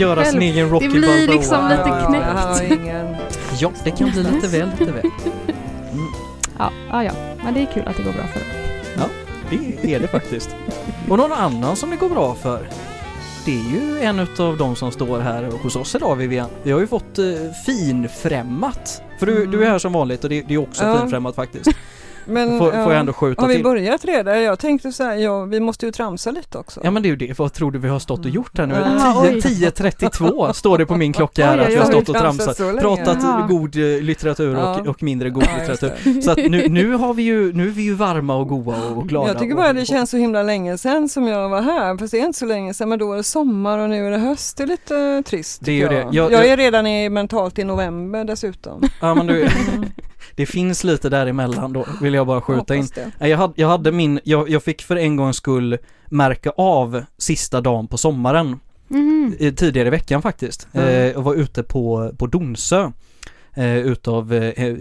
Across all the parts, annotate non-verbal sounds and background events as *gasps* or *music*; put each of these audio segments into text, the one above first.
göra sin egen Rocky Det blir Balboa. liksom lite Ja, knäppt. Ja, det kan bli lite väl, lite väl. *laughs* Ja, ja, ja. Men det är kul att det går bra för dem. Det är det faktiskt. Och någon annan som det går bra för, det är ju en utav de som står här hos oss idag Vivian. Vi har ju fått eh, finfrämmat. För du, du är här som vanligt och det, det är också Ja. finfrämmat faktiskt. Men, Får, får ja. jag ändå skjuta Har vi till. börjat redan? Jag tänkte så här, ja, vi måste ju tramsa lite också. Ja men det är ju det, vad tror du vi har stått och gjort här nu? Jaha, 10 oj. 10.32 *laughs* står det på min klocka här Oj, att vi har stått och Tramsat. Pratat Jaha. god eh, litteratur och, Ja. och mindre god litteratur. Så att nu, nu har vi ju, nu är vi ju varma och goa och glada. Jag tycker bara det känns så himla länge sedan som jag var här, fast det är inte så länge sedan, men då är det sommar och nu är det höst. Det är lite trist. Det är ju tycker det. Jag. Jag- Jag, jag- är redan i, mentalt i november dessutom. Ja men du, det finns lite däremellan då, vill jag bara skjuta in. Det. Nej, Jag hade, jag hade min, jag, jag fick för en gångs skull märka av sista dagen på sommaren, eh, tidigare i veckan faktiskt. Mm. Eh, och var ute på, på Donsö. Eh, utav eh,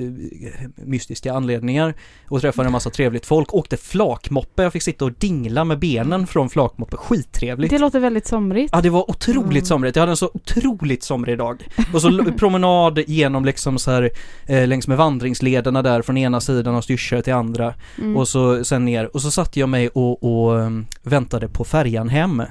mystiska anledningar och träffade en massa trevligt folk. Åkte flakmoppe, jag fick sitta och dingla med benen från flakmoppe, skittrevligt. Det låter väldigt somrigt. Ja det var otroligt Mm. somrigt, jag hade en så otroligt somrig dag. Och så *laughs* promenad genom liksom så här eh, längs med vandringslederna där från ena sidan av Styrsö till andra. Mm. Och så sen ner och så satte jag mig och, och um, väntade på färjan hem.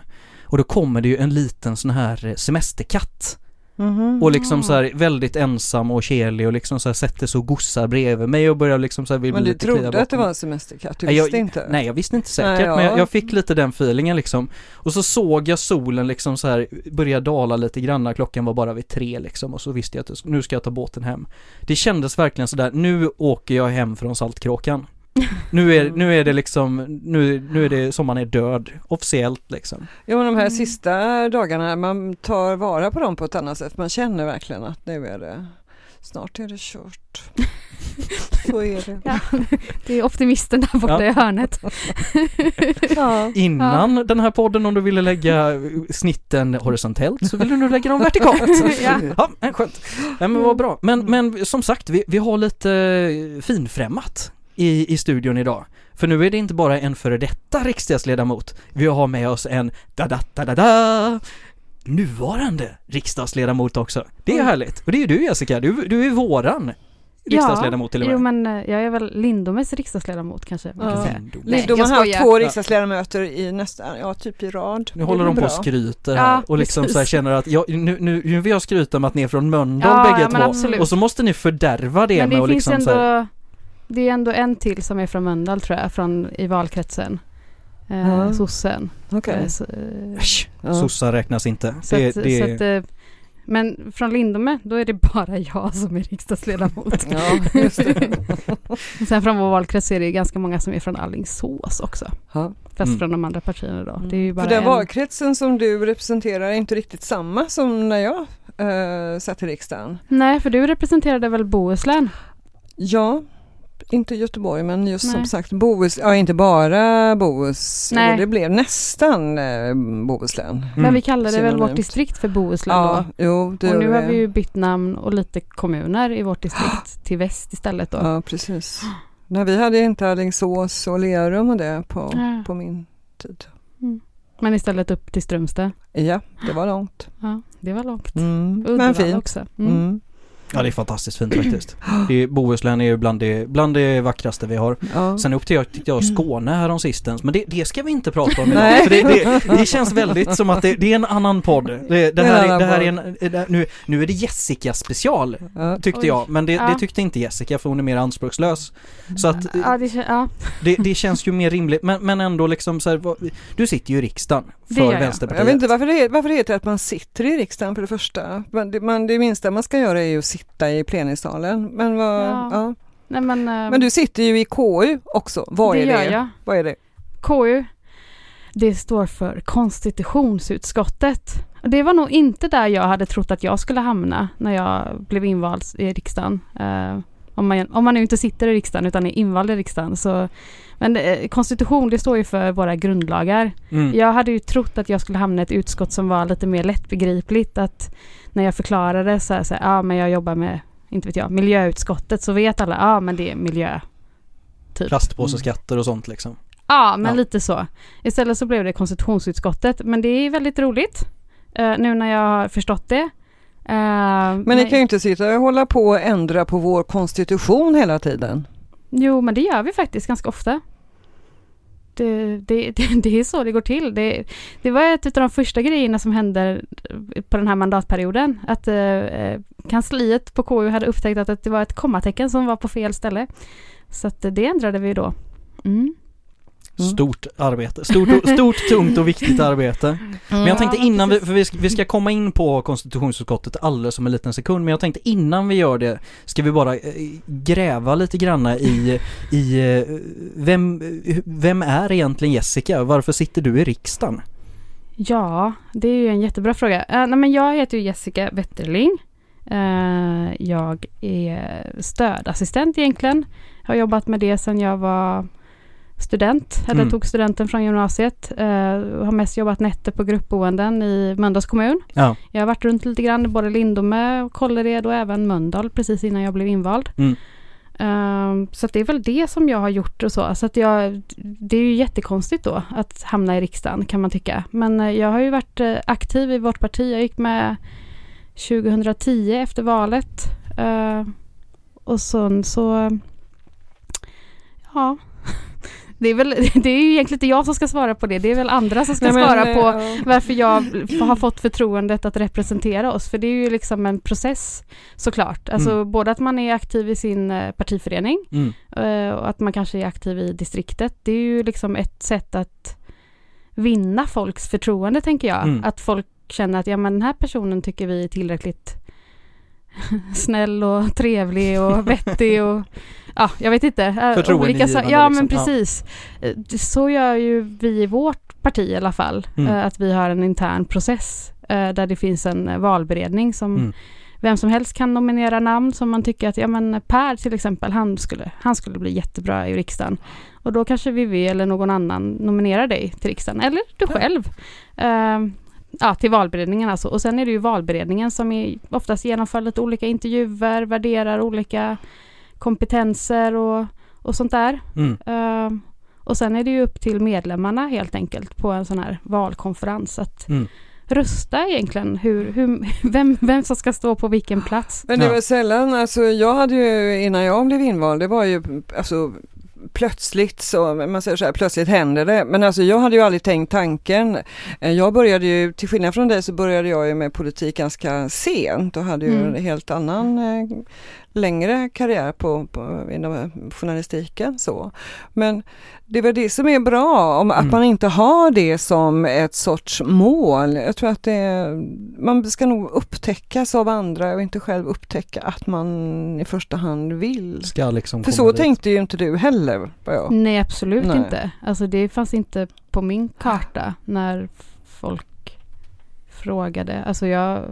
Och då kommer det ju en liten sån här eh, semesterkatt. Mhm. Och liksom så här väldigt ensam och kelig och liksom så här sätter sig och gossar bredvid mig och börjar liksom så här vill Men bli du trodde att det var en semesterkatt, du Nej, jag- visste inte? Nej jag visste inte säkert Nej, ja. men jag, jag fick lite den feelingen liksom. Och så såg jag solen liksom så här börja dala lite grann, klockan var bara vid tre liksom och så visste jag att nu ska jag ta båten hem. Det kändes verkligen sådär, nu åker jag hem från Saltkråkan. Nu är, nu är det liksom, nu, nu är det, sommaren är död, officiellt liksom. Ja men de här Mm. sista dagarna, man tar vara på dem på ett annat sätt. Man känner verkligen att nu är det, snart är det kört. *laughs* Så är det. Ja, det är optimisten där borta Ja. i hörnet. *laughs* Ja. Innan den här podden, om du ville lägga snitten horisontellt så vill du nu lägga dem vertikalt. *laughs* Ja. ja men skönt. Nej men vad bra. Men, men som sagt, vi, vi har lite eh, finfrämmat i, i studion idag. För nu är det inte bara en före detta riksdagsledamot. Vi har med oss en da da da da da nuvarande riksdagsledamot också. Det är Mm. härligt. Och det är du Jessica, du, du är våran riksdagsledamot till och med. Jo men jag är väl Lindomes riksdagsledamot kanske man kan Ja. säga. Lindom. Nej, Lidom jag har haft två riksdagsledamöter i nästan, ja typ i rad. Nu håller de på och skryter Ja, här och liksom precis. så här känner att jag, nu, nu, nu vill jag skryta med att ni är från Mölndal Ja, bägge ja, två. absolut. Och så måste ni fördärva det men det med finns liksom så här, ändå, det är ändå en till som är från Mölndal tror jag, från, i valkretsen. Eh, Ja. sossen. Okej. Eh, så, eh, Ja. sossar räknas inte. så Det, att, det, så att, eh, men från Lindome, då är det bara *laughs* jag som är riksdagsledamot. Ja, just det. *laughs* Sen från vår valkrets är det ganska många som är från Alingsås också. Ja. Fast Mm. från de andra partierna då. Det är ju bara För den en... valkretsen som du representerar är inte riktigt samma som när jag eh, satt i riksdagen. Nej, för du representerade väl Bohuslän? Ja, inte Göteborg men just som Nej. sagt Bohus, ja inte bara Bohus, Nej. det blev nästan eh, Bohuslän. Mm. Men vi kallade väl vårt distrikt för Bohuslän Ja, då. jo det Och nu gjorde har vi ju bytt namn och lite kommuner i vårt distrikt *gasps* till väst istället då. Ja, precis. Nej, vi hade inte Alingsås och Lerum och det på, Ja. på min tid. Men istället upp till Strömstad. Ja, det var långt. Ja, det var långt. Mm. Uddevalla Men fint. också. Mm. Mm. Ja det är fantastiskt fint faktiskt. *clears throat* Det är, Bohuslän är ju bland det, bland det vackraste vi har. Ja. Sen upptäckte jag, jag Skåne här om sistens, men det, det ska vi inte prata om idag. För det, det, det känns väldigt som att det, det är en annan podd. Det, det Det är här, en är, det här är annan en, det, nu, nu är det Jessica special, tyckte jag. Men det, tyckte inte Jessica för hon är mer anspråkslös. Så att Ja, det, kän- ja. det, det känns ju mer rimligt, men, men ändå liksom så här, vad- du sitter ju i riksdagen för. Vänsterpartiet. Jag vet inte varför det, heter, varför det heter att man sitter i riksdagen för det första. Man, det, man, det minsta man ska göra är ju att sitta i plenisalen. Men, vad, Ja. ja. Nej, men, eh, men du sitter ju i KU också. Vad det är det? jag. Vad är det? KU, det står för konstitutionsutskottet. Det var nog inte där jag hade trott att jag skulle hamna när jag blev invald i riksdagen. Eh, om, man, om man nu inte sitter i riksdagen utan är invald i riksdagen. Så, men eh, konstitution, det står ju för våra grundlagar. Mm. Jag hade ju trott att jag skulle hamna i ett utskott som var lite mer lättbegripligt. Att när jag förklarade så här, så här ja men jag jobbar med, inte vet jag, miljöutskottet så vet alla, ja men det är miljö. Typ. Plastpåseskatter och sånt liksom. Ja, men Ja. lite så. Istället så blev det konstitutionsutskottet, men det är väldigt roligt. eh, nu när jag har förstått det. Eh, Men ni kan ju inte sitta och hålla på och ändra på vår konstitution hela tiden. Jo, men det gör vi faktiskt ganska ofta. Det, det, *laughs* det, det är så det går till. Det, det var ett av de första grejerna som hände på den här mandatperioden. Att eh, eh kansliet på KU hade upptäckt att det var ett kommatecken som var på fel ställe. Så att det ändrade vi då. Mm. Mm. Stort arbete, stort, stort, tungt och viktigt arbete. Men jag tänkte innan vi, för vi ska, vi ska komma in på konstitutionsutskottet alldeles om en liten sekund, men jag tänkte innan vi gör det ska vi bara eh, gräva lite granna i, i eh, vem, vem är egentligen Jessica? Varför sitter du i riksdagen? Ja, det är ju en jättebra fråga. Uh, nej, men jag heter ju Jessica Wetterling. Eh, jag är stödassistent egentligen. Har jobbat med det sedan jag var student, eller Mm. tog studenten från gymnasiet. Eh, har mest jobbat nätter på gruppboenden i Mölndals kommun. Ja. Jag har varit runt lite grann i både Lindome, och Kållered och även Mölndal precis innan jag blev invald. Mm. Ehm, så det är väl det som jag har gjort och så. så att jag, det är ju jättekonstigt då att hamna i riksdagen kan man tycka. Men eh, jag har ju varit eh, aktiv i vårt parti. Jag gick med 2010 efter valet. Eh, och sen så, ja. Det är, väl, *laughs* det är ju egentligen inte jag som ska svara på det. Det är väl andra som ska Nej, men, svara eh, på ja. varför jag har fått förtroendet att representera oss. För det är ju liksom en process såklart. Alltså Mm. både att man är aktiv i sin eh, partiförening Mm. eh, och att man kanske är aktiv i distriktet. Det är ju liksom ett sätt att vinna folks förtroende tänker jag. Mm. Att folk känner att ja men den här personen tycker vi är tillräckligt *laughs* snäll och trevlig och vettig och ja, jag vet inte. eh, Förtroendeingivande sa- Ja men liksom, ja. precis. Eh, Så gör ju vi i vårt parti i alla fall. Mm. eh, Att vi har en intern process eh, där det finns en valberedning som Mm. vem som helst kan nominera namn som man tycker att, ja men Per till exempel, han skulle, han skulle bli jättebra i riksdagen. Och då kanske Vivi eller någon annan nominerar dig till riksdagen, eller du själv. Eh, ja, till valberedningen alltså. Och sen är det ju valberedningen som är, oftast genomför lite olika intervjuer, värderar olika kompetenser och, och sånt där. Mm. Eh, och sen är det ju upp till medlemmarna helt enkelt på en sån här valkonferens att Mm. rösta egentligen hur, hur, vem, vem som ska stå på vilken plats. Men det var sällan, alltså jag hade ju innan jag blev invald, det var ju alltså plötsligt så, man säger så här, plötsligt händer det. Men alltså jag hade ju aldrig tänkt tanken. Eh, Jag började ju, till skillnad från dig så började jag ju med politik ganska sent och hade ju Mm. en helt annan eh, längre karriär på, på, inom journalistiken så. Men det är väl det som är bra, om att Mm. man inte har det som ett sorts mål. Jag tror att det, man ska nog upptäckas av andra och inte själv upptäcka att man i första hand vill. Ska liksom För så dit. tänkte ju inte du heller. jag- Nej, absolut Nej. inte. Alltså det fanns inte på min karta när folk frågade. Alltså jag...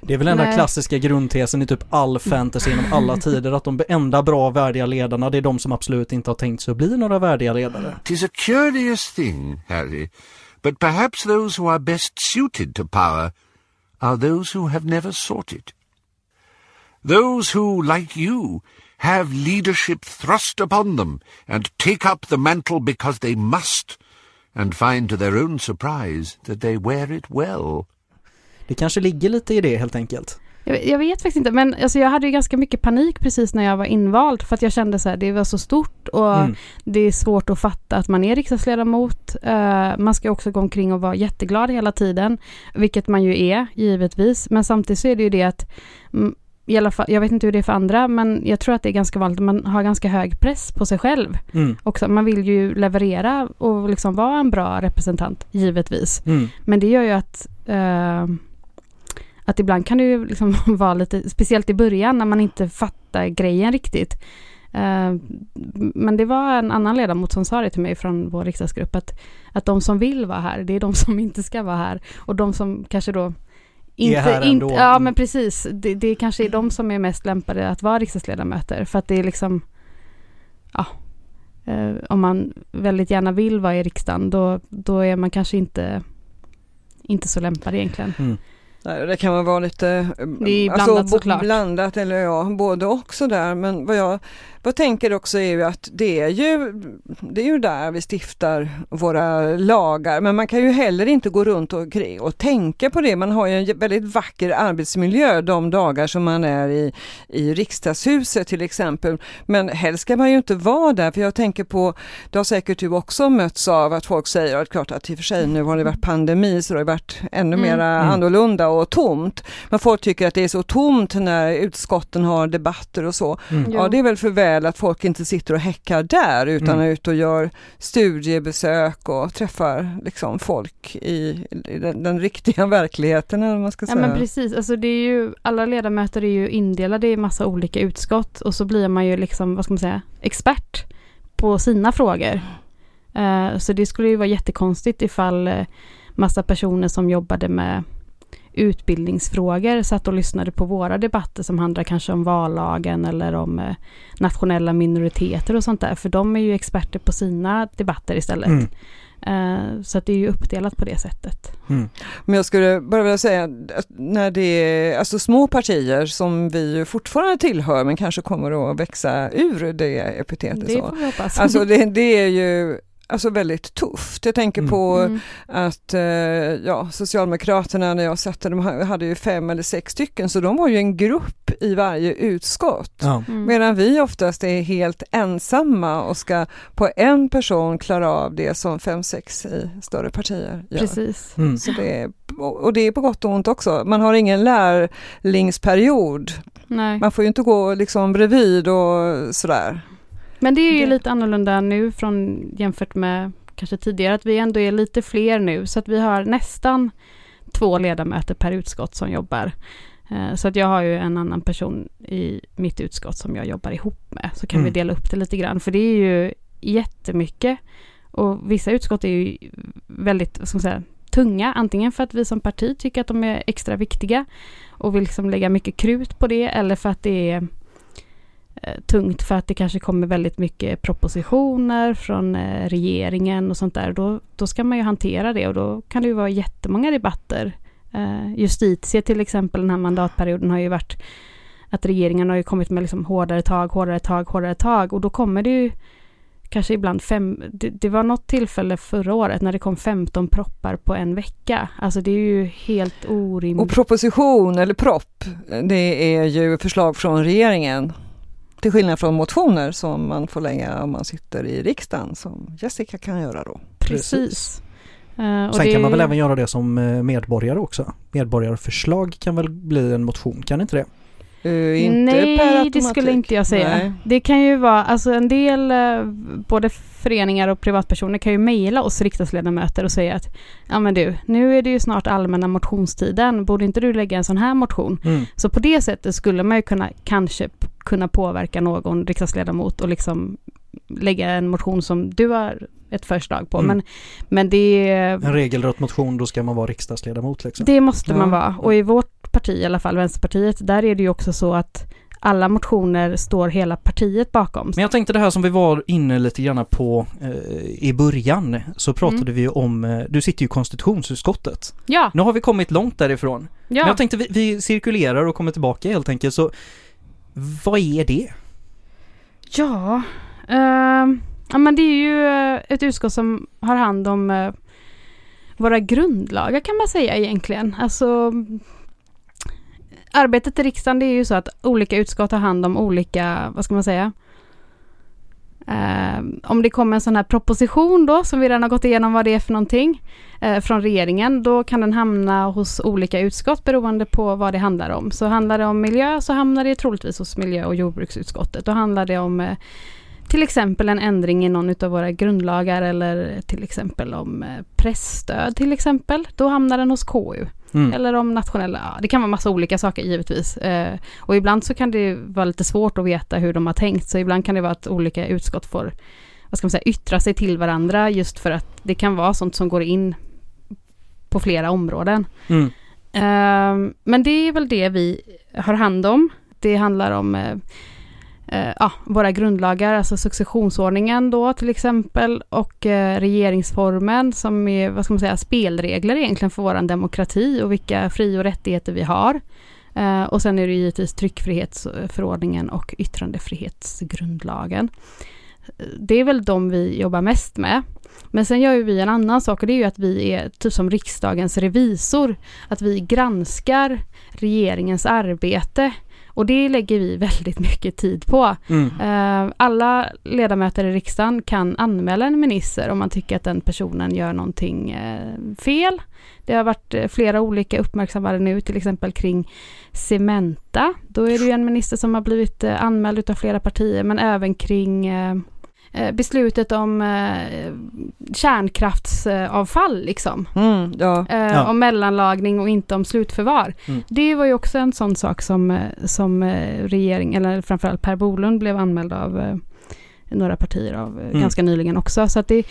Det är väl den där klassiska grundtesen i typ all *laughs* fantasy genom alla tider att de enda bra värdiga ledarna det är de som absolut inte har tänkt sig att bli några värdiga ledare. Tis a curious thing, Harry, but perhaps those who are best suited to power are those who have never sought it. Those who, like you, have leadership thrust upon them and take up the mantle because they must, and find to their own surprise that they wear it well. Det kanske ligger lite i det helt enkelt. Jag, vet faktiskt inte, men alltså jag hade ju ganska mycket panik precis när jag var invald för att jag kände så här, det var så stort och Mm. det är svårt att fatta att man är riksdagsledamot. Eh, man ska också gå omkring och vara jätteglad hela tiden, vilket man ju är givetvis. Men samtidigt så är det ju det att, mm, i alla fall, jag vet inte hur det är för andra, men jag tror att det är ganska vanligt, man har ganska hög press på sig själv Mm. också. Man vill ju leverera och liksom vara en bra representant, givetvis. Mm. Men det gör ju att eh, att ibland kan det ju liksom *laughs* vara lite, speciellt i början när man inte fattar grejen riktigt. Eh, men det var en annan ledamot som sa det till mig från vår riksdagsgrupp att, att de som vill vara här, det är de *laughs* som inte ska vara här. Och de som kanske då inte, här inte, ändå. ja Mm. men precis, det, det kanske är de som är mest lämpade att vara riksdagsledamöter. För att det är liksom, ja, eh, om man väldigt gärna vill vara i riksdagen då, då är man kanske inte, inte så lämpad egentligen. Mm. Det kan vara lite Det är blandat såklart. blandat eller ja, både och sådär. Men vad jag, jag tänker också är ju att det är ju, det är ju där vi stiftar våra lagar. Men man kan ju heller inte gå runt och, och tänka på det. Man har ju en väldigt vacker arbetsmiljö de dagar som man är i, i riksdagshuset till exempel. Men helst ska man ju inte vara där för jag tänker på, det har säkert du också mötts av att folk säger att klart att i och för sig nu har det varit pandemi så det har varit ännu Mm. Mm. annorlunda och tomt. Men folk tycker att det är så tomt när utskotten har debatter och så. Mm. Ja, det är väl för väl att folk inte sitter och häckar där utan Mm. är ute och gör studiebesök och träffar liksom folk i, i den, den riktiga *laughs* verkligheten eller man ska Ja säga. men precis, alltså det är ju, alla ledamöter är ju indelade i massa olika utskott och så blir man ju liksom, vad ska man säga, expert på sina frågor. Eh, så det skulle ju vara jättekonstigt ifall eh, massa personer som jobbade med utbildningsfrågor satt och lyssnade på våra debatter som handlar kanske om vallagen eller om eh, nationella minoriteter och sånt där. För de är ju experter på sina debatter istället. Mm. Eh, så att det är ju uppdelat på det sättet. Mm. Men jag skulle bara vilja säga att när det är alltså små partier som vi ju fortfarande tillhör men kanske kommer att växa ur det epitetet. Det får vi hoppas. Alltså *laughs* det, det är ju alltså väldigt tufft. Jag tänker Mm. på Mm. att eh, ja, Socialdemokraterna när jag satt där, de ha- hade ju fem eller sex stycken så de var ju en grupp i varje utskott. Ja. Mm. Medan vi oftast är helt ensamma och ska på en person klara av det som fem, sex i större partier gör. Precis. Mm. Så det är, och det är på gott och ont också. Man har ingen lärlingsperiod. Nej. Man får ju inte gå liksom bredvid och sådär. Men det är ju Det- lite annorlunda nu från jämfört med kanske tidigare att vi ändå är lite fler nu så att vi har nästan två ledamöter per utskott som jobbar. Eh, Så att jag har ju en annan person i mitt utskott som jag jobbar ihop med. Så kan Mm. vi dela upp det lite grann för det är ju jättemycket. Och vissa utskott är ju väldigt, vad ska man säga, tunga. Antingen för att vi som parti tycker att de är extra viktiga och vill liksom lägga mycket krut på det eller för att det är Eh, tungt för att det kanske kommer väldigt mycket propositioner från eh, regeringen och sånt där. Då, då ska man ju hantera det och då kan det ju vara jättemånga debatter. Eh, justitie till exempel den här mandatperioden har ju varit att regeringen har ju kommit med liksom hårdare tag, hårdare tag, hårdare tag och då kommer det ju kanske ibland fem, det, det var något tillfälle förra året när det kom 15 proppar på en vecka. Alltså det är ju helt orimligt. Och proposition eller propp, det är ju förslag från regeringen. Till skillnad från motioner som man får lägga om man sitter i riksdagen som Jessica kan göra då. Precis. Och Sen det- kan man väl även göra det som eh, medborgare också. Medborgarförslag kan väl bli en motion, kan inte det? Uh, inte Nej, per det skulle inte jag säga. Nej. Det kan ju vara, alltså en del, eh, både föreningar och privatpersoner kan ju mejla oss riksdagsledamöter och säga att ja men du, nu är det ju snart allmänna motionstiden, borde inte du lägga en sån här motion? Mm. Så på det sättet skulle man ju kunna, kanske kunna påverka någon riksdagsledamot och liksom lägga en motion som du har ett förslag på. Mm. Men, men det, En regelrätt motion, då ska man vara riksdagsledamot liksom. det måste man Ja. vara. Och i vårt parti i alla fall, Vänsterpartiet, där är det ju också så att alla motioner står hela partiet bakom. Men jag tänkte det här som vi var inne lite grann på eh, i början, så pratade Mm. vi ju om, eh, du sitter ju i konstitutionsutskottet. Ja, Nu har vi kommit långt därifrån. Men ja. jag tänkte vi, vi cirkulerar och kommer tillbaka helt enkelt, så vad är det? Ja, ehm, ja men det är ju eh, ett utskott som har hand om eh, våra grundlagar kan man säga egentligen. Alltså arbetet i riksdagen det är ju så att olika utskott har hand om olika, vad ska man säga? eh, om det kommer en sån här proposition då, som vi redan har gått igenom vad det är för någonting, eh, från regeringen, då kan den hamna hos olika utskott beroende på vad det handlar om. Så handlar det om miljö så hamnar det troligtvis hos miljö och jordbruksutskottet. Då handlar det om eh, till exempel en ändring i någon av våra grundlagar eller till exempel om eh, pressstöd till exempel. Då hamnar den hos KU. Mm. Eller om nationella, ja, det kan vara massa olika saker givetvis. Eh, och ibland så kan det vara lite svårt att veta hur de har tänkt. Så ibland kan det vara att olika utskott får, vad ska man säga, yttra sig till varandra just för att det kan vara sånt som går in på flera områden. Mm. Ehm, men det är väl det vi har hand om. Det handlar om eh, ja, våra grundlagar, alltså successionsordningen då till exempel och eh, regeringsformen som är, vad ska man säga, spelregler egentligen för vår demokrati och vilka fri och rättigheter vi har. Eh, och sen är det givetvis tryckfrihetsförordningen och yttrandefrihetsgrundlagen. Det är väl de vi jobbar mest med. Men sen gör ju vi en annan sak och det är ju att vi är typ som riksdagens revisor. Att vi granskar regeringens arbete och det lägger vi väldigt mycket tid på. Mm. Eh, alla ledamöter i riksdagen kan anmäla en minister om man tycker att den personen gör någonting eh, fel. Det har varit eh, flera olika uppmärksammade nu, till exempel kring Cementa. Då är det ju en minister som har blivit anmäld av flera partier, men även kring beslutet om kärnkraftsavfall liksom. Mm, ja. Eh, Ja. Om mellanlagring och inte om slutförvar. Mm. Det var ju också en sån sak som, eh, som eh, regering, eller framförallt Per Bolund blev anmäld av eh, några partier av eh, Mm. ganska nyligen också. Så att det,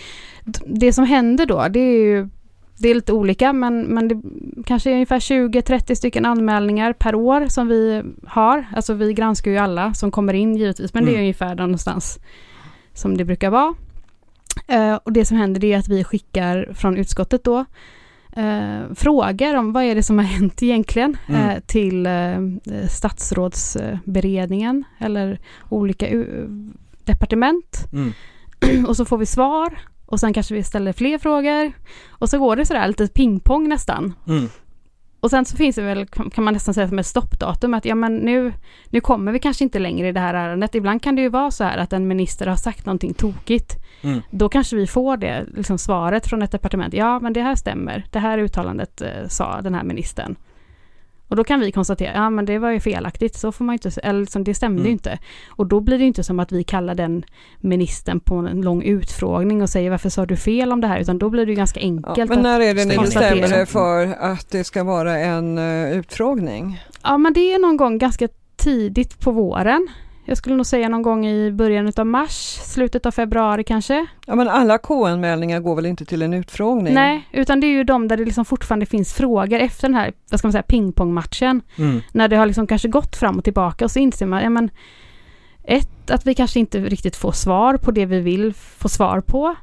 det som händer då, det är ju det är lite olika men, men det kanske är ungefär 20-30 stycken anmälningar per år som vi har. Alltså vi granskar ju alla som kommer in givetvis men det är Mm. ungefär där någonstans som det brukar vara. Eh, och det som händer det är att vi skickar från utskottet då eh, frågor om vad är det som har hänt egentligen Mm. eh, till eh, statsrådsberedningen eller olika departement. Mm. *clears throat* och så får vi svar och sen kanske vi ställer fler frågor och så går det sådär lite pingpong nästan. Mm. Och sen så finns det väl, kan man nästan säga som ett stoppdatum, att ja men nu, nu kommer vi kanske inte längre i det här ärendet. Ibland kan det ju vara så här att en minister har sagt någonting tokigt. Mm. Då kanske vi får det liksom svaret från ett departement. Ja, men det här stämmer. Det här uttalandet eh, sa den här ministern. Och då kan vi konstatera, ja men det var ju felaktigt, så får man inte, eller liksom, det stämde Mm. ju inte. Och då blir det inte som att vi kallar den ministern på en lång utfrågning och säger varför sa du fel om det här, utan då blir det ju ganska Ja, enkelt. men att, när är det ni bestämmer er för att det ska vara en uh, utfrågning? ja men det är någon gång ganska tidigt på våren. Jag skulle nog säga någon gång i början av mars, slutet av februari kanske. Ja men alla KU-anmälningar går väl inte till en utfrågning? Nej, utan det är ju de där det liksom fortfarande finns frågor efter den här, vad ska man säga, pingpongmatchen. Mm. När det har liksom kanske gått fram och tillbaka och så inser man, ja men ett, att vi kanske inte riktigt får svar på det vi vill få svar på.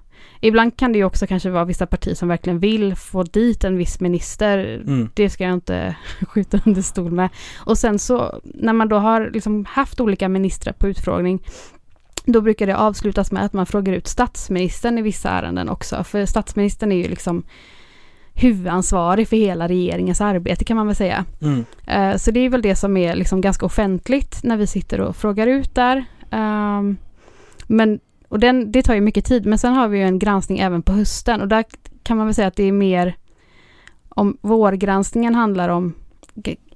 Ibland kan det ju också kanske vara vissa partier som verkligen vill få dit en viss minister. Mm. Det ska jag inte *laughs* skjuta under stol med. Och sen så när man då har liksom haft olika ministrar på utfrågning då brukar det avslutas med att man frågar ut statsministern i vissa ärenden också. För statsministern är ju liksom huvudansvarig för hela regeringens arbete kan man väl säga. Mm. Eh, Så det är väl det som är liksom ganska offentligt när vi sitter och frågar ut där. Ehm, Men, och den, det tar ju mycket tid, men sen har vi ju en granskning även på hösten och där kan man väl säga att det är mer om vårgranskningen handlar om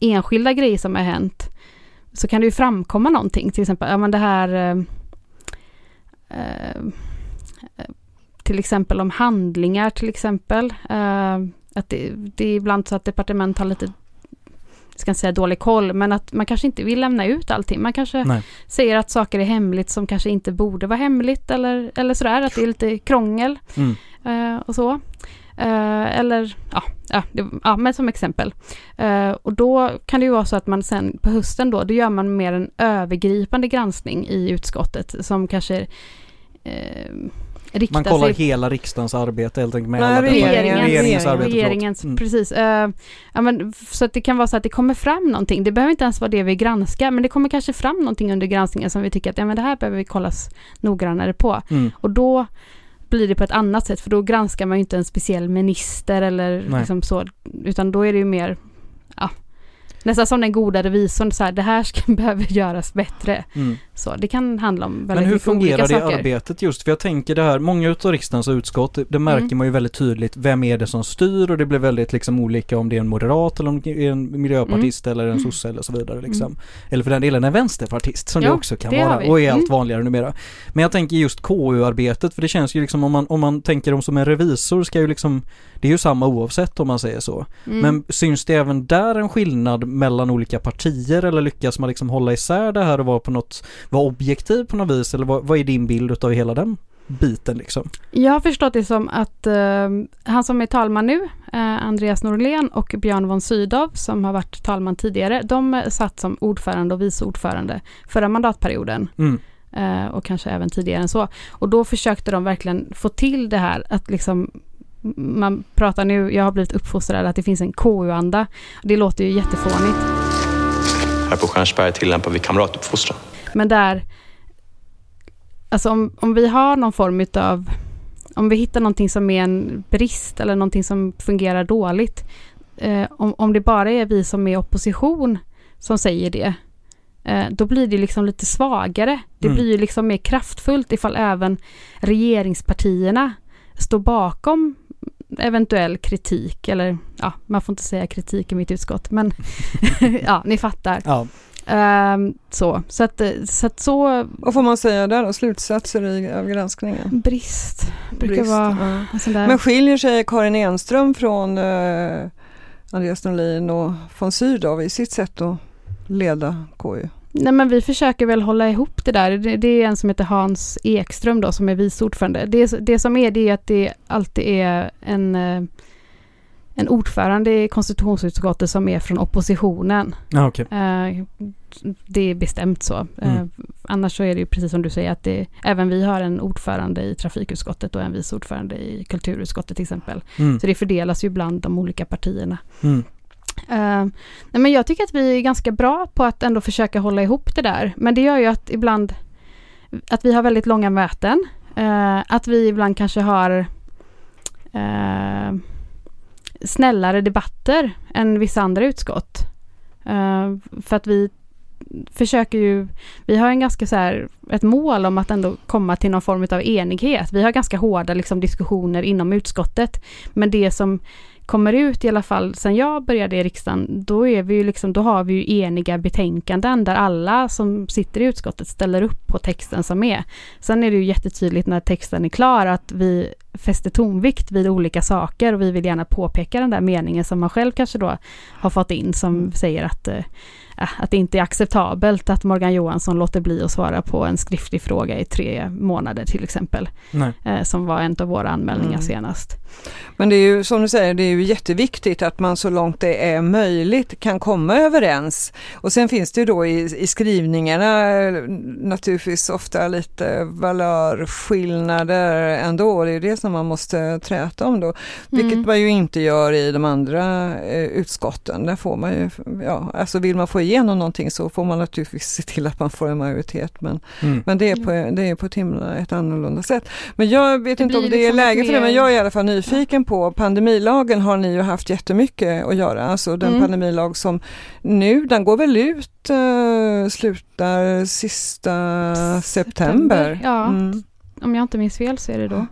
enskilda grejer som har hänt så kan det ju framkomma någonting, till exempel, ja men det här eh, eh, eh till exempel om handlingar till exempel. Eh, att det, det är ibland så att departement har lite, ska inte säga dålig koll, men att man kanske inte vill lämna ut allting. Man kanske Nej. säger att saker är hemligt som kanske inte borde vara hemligt eller, eller sådär, att det är lite krångel Mm. eh, och så. Eh, eller, ja, ja, det, ja, men som exempel. Eh, och då kan det ju vara så att man sen på hösten då, då gör man mer en övergripande granskning i utskottet som kanske riktar Man kollar sig hela riksdagens arbete helt enkelt med Nej, alla regeringen- detaljer. regeringens arbete. regeringens, Mm. precis. Eh, ja, men, så att det kan vara så att det kommer fram någonting. Det behöver inte ens vara det vi granskar, men det kommer kanske fram någonting under granskningen som vi tycker att ja, men det här behöver vi kollas noggrannare på. Mm. Och då blir det på ett annat sätt, för då granskar man ju inte en speciell minister eller Nej. liksom så, utan då är det ju mer, ja, nästan som den goda revisorn, så här, det här ska, *laughs* behöver göras bättre. Mm. Så det kan handla om väldigt Men hur olika fungerar det saker. arbetet just? För jag tänker det här, många utav riksdagens utskott, det- det märker Mm. man ju väldigt tydligt, vem är det som styr och det blir väldigt liksom olika om det är en moderat eller om det är en miljöpartist eller en Mm. sosse eller så vidare liksom. Eller för den delen en vänsterpartist som det Ja, också kan det vara och är allt Mm. vanligare numera. Men jag tänker just KU-arbetet, för det känns ju liksom om man, om man tänker dem som en revisor ska ju liksom, det är ju samma oavsett om man säger så. Mm. Men syns det även där en skillnad mellan olika partier eller lyckas man liksom hålla isär det här och vara på något, vara objektiv på något vis eller vad, vad är din bild utav hela den biten liksom. Jag har förstått det som att eh, han som är talman nu, eh, Andreas Norlén och Björn von Sydow som har varit talman tidigare, de satt som ordförande och vice ordförande förra mandatperioden. Mm. eh, och kanske även tidigare än så. Och då försökte de verkligen få till det här att liksom man pratar nu, jag har blivit uppfostrad att det finns en KU-anda. Det låter ju jättefånigt. Här på Stjärnsberg tillämpar vi kamratuppfostran. Men där, alltså om, om vi har någon form utav, om vi hittar någonting som är en brist eller någonting som fungerar dåligt, eh, om, om det bara är vi som är opposition som säger det, eh, då blir det liksom lite svagare. Det Mm. blir ju liksom mer kraftfullt ifall även regeringspartierna står bakom eventuell kritik, eller ja, man får inte säga kritik i mitt utskott, men *laughs* *laughs* ja, ni fattar. Ja, Ehm, så, så att, så att så Vad får man säga där då? Slutsatser i, av granskningen? brist brukar Brist, vara ja. en sån där. Men skiljer sig Karin Enström från eh, Andreas Norlin och von Sydow i sitt sätt att leda KU? Nej men vi försöker väl hålla ihop det där. Det, det är en som heter Hans Ekström då som är vice ordförande. Det, det som är det är att det alltid är en, eh, en ordförande i konstitutionsutskottet som är från oppositionen. ja okej. Eh, det är bestämt så. Eh, Mm. annars så är det ju precis som du säger att det, även vi har en ordförande i trafikutskottet och en vice ordförande i kulturutskottet till exempel. Mm. Så det fördelas ju bland de olika partierna. Mm. Uh, nej men jag tycker att vi är ganska bra på att ändå försöka hålla ihop det där. Men det gör ju att ibland att vi har väldigt långa möten. Uh, att vi ibland kanske har uh, snällare debatter än vissa andra utskott. För att vi försöker ju, vi har en ganska så här, ett mål om att ändå komma till någon form av enighet. Vi har ganska hårda liksom, diskussioner inom utskottet. Men det som kommer ut i alla fall sen jag började i riksdagen, då är vi ju liksom, då har vi ju eniga betänkanden där alla som sitter i utskottet ställer upp på texten som är. Sen är det ju jättetydligt när texten är klar att vi fäster tonvikt vid olika saker och vi vill gärna påpeka den där meningen som man själv kanske då har fått in som säger att eh, att det inte är acceptabelt att Morgan Johansson låter bli att svara på en skriftlig fråga i tre månader till exempel, Nej. eh, som var en av våra anmälningar Mm. senast. Men det är ju som du säger, det är ju jätteviktigt att man så långt det är möjligt kan komma överens. Och sen finns det ju då i, i skrivningarna eh, naturligtvis ofta lite valörskillnader ändå. Det är det som man måste träta om då. Vilket Mm. man ju inte gör i de andra eh, utskotten. Där får man ju, ja, alltså vill man få igenom någonting så får man naturligtvis se till att man får en majoritet. Men, Mm. men det är på, det är på ett himla ett annorlunda sätt. Men jag vet Det inte om det är liksom läge för det, men jag är i alla fall nyfiken på pandemilagen har ni ju haft jättemycket att göra. Alltså den Mm. pandemilag som nu, den går väl ut, uh, slutar sista september. Ja. Mm. Om jag inte minns fel så är det då.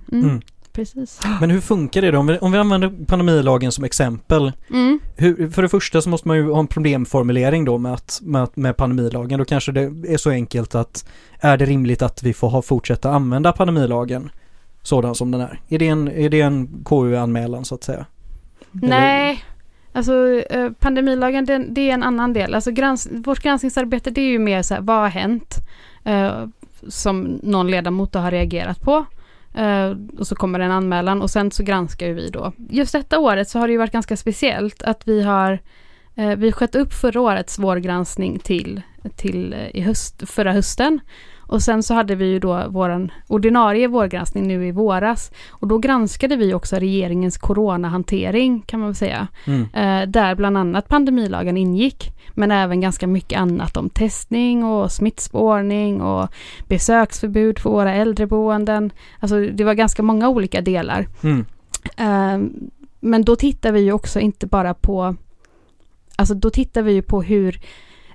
Precis. Men hur funkar det då? Om vi, om vi använder pandemilagen som exempel. Mm. Hur, för det första så måste man ju ha en problemformulering då med, att, med, med pandemilagen. Då kanske det är så enkelt att är det rimligt att vi får ha, fortsätta använda pandemilagen sådan som den är? Är det en, är det en KU-anmälan så att säga? Nej, alltså eh, pandemilagen den, det är en annan del. Alltså grans, vårt granskningsarbete det är ju mer så här, vad har hänt? Eh, som någon ledamot har reagerat på. Uh, och så kommer en anmälan och sen så granskar vi då. Just detta året så har det ju varit ganska speciellt att vi har uh, vi sköt upp förra årets vårgranskning till, till eh, i höst, förra hösten. Och sen så hade vi ju då våran ordinarie vårgranskning nu i våras. Och då granskade vi också regeringens coronahantering kan man väl säga. Mm. Eh, där bland annat pandemilagen ingick. Men även ganska mycket annat om testning och smittspårning och besöksförbud för våra äldreboenden. Alltså det var ganska många olika delar. Mm. Eh, men då tittar vi ju också inte bara på, alltså då tittar vi ju på hur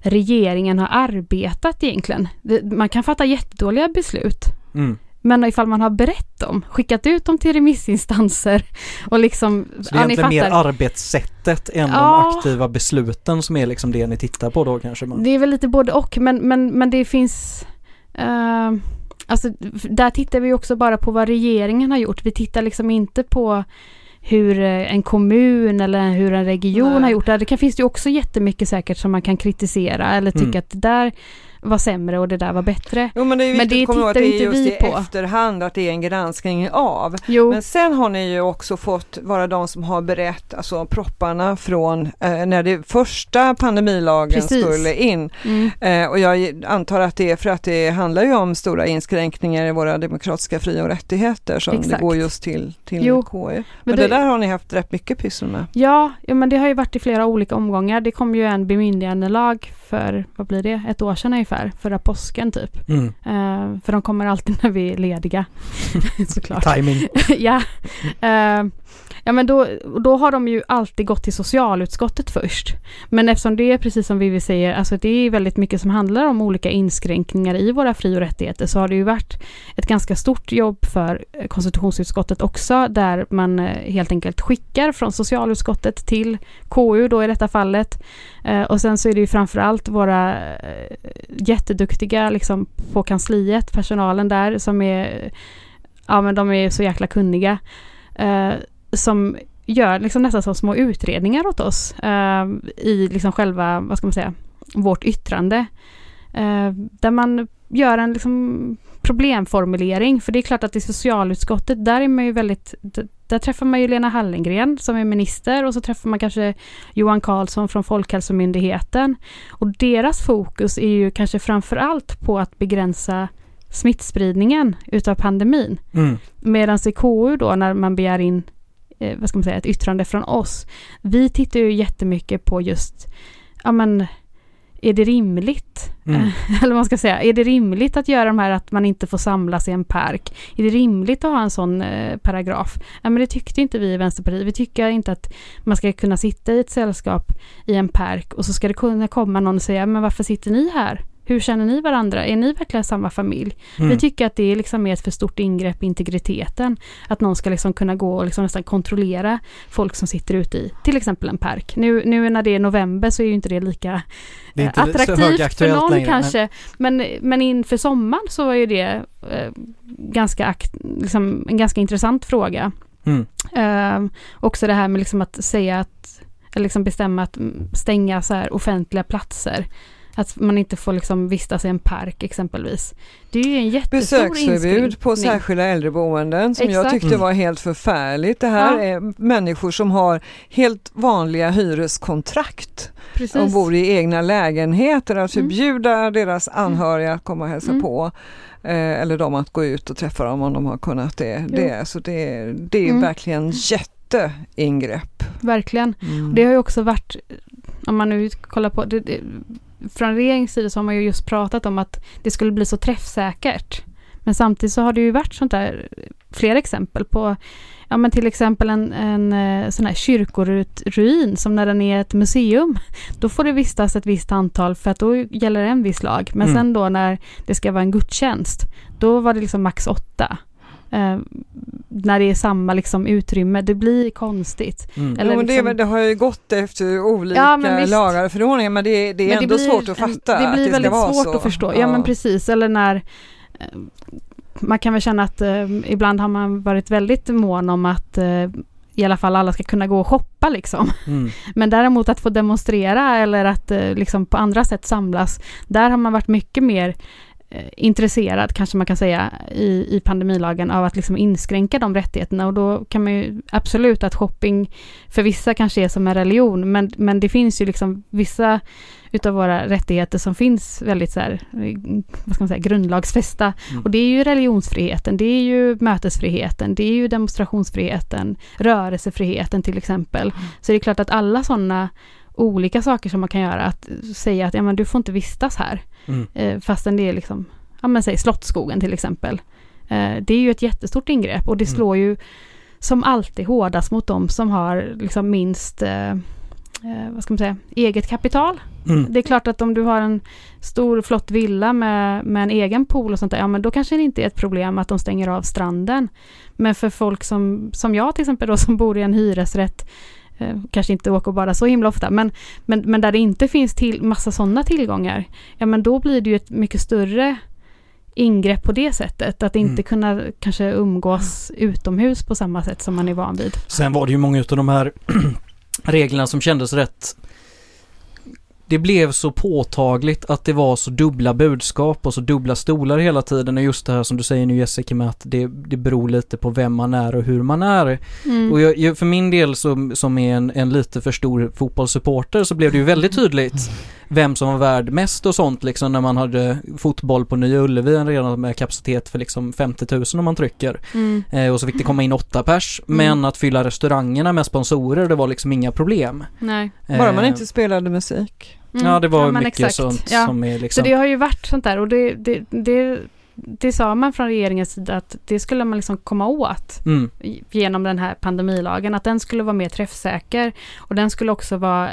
regeringen har arbetat egentligen. Man kan fatta jättedåliga beslut. Mm. Men ifall man har berett dem, skickat ut dem till remissinstanser och liksom... Så det är ja, egentligen mer arbetssättet än de Ja. aktiva besluten som är liksom det ni tittar på då kanske? Man. Det är väl lite både och, men, men, men det finns... eh, alltså, där tittar vi också bara på vad regeringen har gjort. Vi tittar liksom inte på hur eh, en kommun eller hur en region Nej. har gjort det. Det kan, finns ju också jättemycket säkert som man kan kritisera eller tycka Mm. att det där var sämre och det där var bättre. Jo men det är Men viktigt det att komma ihåg att det är just i på. efterhand att det är en granskning av. Jo, Men sen har ni ju också fått vara de som har berett alltså propparna från eh, när det första pandemilagen Precis. skulle in. mm, Eh, och jag antar att det är för att det handlar ju om stora inskränkningar i våra demokratiska fri och rättigheter som Exakt. det går just till, till Jo, KU. Men, men det, det- där har ni haft rätt mycket pyssel med. ja, ja, men det har ju varit i flera olika omgångar. Det kom ju en bemyndigandelag för, vad blir det, ett år sedan ungefär, förra påsken typ. Mm. Eh, för de kommer alltid *laughs* när vi är lediga, *laughs* *laughs* såklart. Timing. ja. Eh, ja men då, då har de ju alltid gått till socialutskottet först. Men eftersom det är precis som Vivi säger, alltså det är väldigt mycket som handlar om olika inskränkningar i våra fri och rättigheter så har det ju varit ett ganska stort jobb för eh, konstitutionsutskottet också där man eh, helt enkelt skickar från socialutskottet till KU då i detta fallet. Eh, och sen så är det ju framförallt våra jätteduktiga liksom på kansliet, personalen där som är ja men de är så jäkla kunniga. Som gör liksom nästan som små utredningar åt oss eh, i liksom själva, vad ska man säga, vårt yttrande. Eh, där man gör en liksom problemformulering, för det är klart att i socialutskottet, där är man ju väldigt, där träffar man ju Lena Hallengren som är minister och så träffar man kanske Johan Carlsson från Folkhälsomyndigheten. Och deras fokus är ju kanske framför allt på att begränsa smittspridningen utav pandemin. Mm. Medan i KU då när man begär in eh, vad ska man säga, ett yttrande från oss. Vi tittar ju jättemycket på just, ja men, är det rimligt? Mm. *laughs* Eller vad man ska säga, är det rimligt att göra de här att man inte får samlas i en park? Är det rimligt att ha en sån eh, paragraf? Ja, men det tyckte inte vi i Vänsterpartiet. Vi tycker inte att man ska kunna sitta i ett sällskap i en park och så ska det kunna komma någon och säga, men varför sitter ni här? Hur känner ni varandra? Är ni verkligen samma familj? Mm. Vi tycker att det är liksom ett för stort ingrepp i integriteten. Att någon ska liksom kunna gå och liksom nästan kontrollera folk som sitter ute i till exempel en park. Nu, nu när det är november så är ju inte det lika Det eh, inte attraktivt för någon längre, kanske. Men, men inför sommaren så var ju det eh, ganska akt, liksom, en ganska intressant fråga. Mm. Eh, också det här med liksom att säga att, eller liksom bestämma att mm, stänga så här offentliga platser. Att man inte får liksom vistas i en park exempelvis. Det är ju en jättestor Besöksförbud på särskilda äldreboenden som jag Exakt. tyckte Mm. var helt förfärligt. Det här Ja. är människor som har helt vanliga hyreskontrakt och Precis. bor i egna lägenheter. Att Mm. förbjuda deras anhöriga att komma och hälsa Mm. på eh, eller de att gå ut och träffa dem om de har kunnat det. Jo. Det, så det, det är Mm. verkligen jätteingrepp. Verkligen. Mm. Det har ju också varit, om man nu kollar på det, det, från regeringens sida så har man ju just pratat om att det skulle bli så träffsäkert. Men samtidigt så har det ju varit sånt där, fler exempel på, ja men till exempel en, en eh, sån här kyrkoruin som när den är ett museum, då får det vistas ett visst antal för att då gäller en viss lag. Men Mm. sen då när det ska vara en gudstjänst, då var det liksom max åtta. Eh, när det är samma liksom utrymme, det blir konstigt. Mm. Eller jo, men det, liksom- det har ju gått efter olika Ja, men visst. lagar och förordningar men det, det är Men ändå blir svårt att fatta Det att blir det ska väldigt vara svårt så. att förstå. Ja, men precis. Eller när eh, man kan väl känna att eh, ibland har man varit väldigt mån om att eh, i alla fall alla ska kunna gå och shoppa liksom. Mm. *laughs* Men däremot att få demonstrera eller att eh, liksom på andra sätt samlas, där har man varit mycket mer eh, intresserad, kanske man kan säga, i, i pandemilagen av att liksom inskränka de rättigheterna och då kan man ju absolut att shopping för vissa kanske är som en religion, men, men det finns ju liksom vissa utav våra rättigheter som finns väldigt så här, eh, vad ska man säga, grundlagsfästa. Mm. Och det är ju religionsfriheten, det är ju mötesfriheten, det är ju demonstrationsfriheten, rörelsefriheten till exempel. Så det är klart att alla sådana olika saker som man kan göra, att säga att ja, men du får inte vistas här, Mm. eh, fastän det är liksom, ja men säg Slottsskogen till exempel. Eh, det är ju ett jättestort ingrepp och det Mm. slår ju som alltid hårdast mot de som har liksom minst, eh, eh, vad ska man säga, eget kapital. Mm. Det är klart att om du har en stor flott villa med, med en egen pool och sånt där, ja men då kanske det inte är ett problem att de stänger av stranden. Men för folk som, som jag till exempel då, *laughs* som bor i en hyresrätt, eh, kanske inte åker bara så himla ofta, men, men, men där det inte finns till, massa sådana tillgångar, ja men då blir det ju ett mycket större ingrepp på det sättet. Att inte Mm. kunna kanske umgås utomhus på samma sätt som man är van vid. Sen var det ju många av de här *clears throat* reglerna som kändes rätt det blev så påtagligt att det var så dubbla budskap och så dubbla stolar hela tiden och just det här som du säger nu Jessica med att det, det beror lite på vem man är och hur man är. Mm. Och jag, jag, för min del som, som är en, en lite för stor fotbollssupporter så blev det ju väldigt tydligt vem som var värd mest och sånt liksom när man hade fotboll på Nya Ullevi redan med kapacitet för liksom 50 000 om man trycker. Mm. Eh, och så fick det komma in åtta pers. Mm. Men att fylla restaurangerna med sponsorer det var liksom inga problem. Nej. Bara man Eh, inte spelade musik. Mm. Ja det var men mycket exakt. sånt Ja. som är liksom Så det har ju varit sånt där och det, det, det, det sa man från regeringens sida att det skulle man liksom komma åt mm, genom den här pandemilagen, att den skulle vara mer träffsäker och den skulle också vara,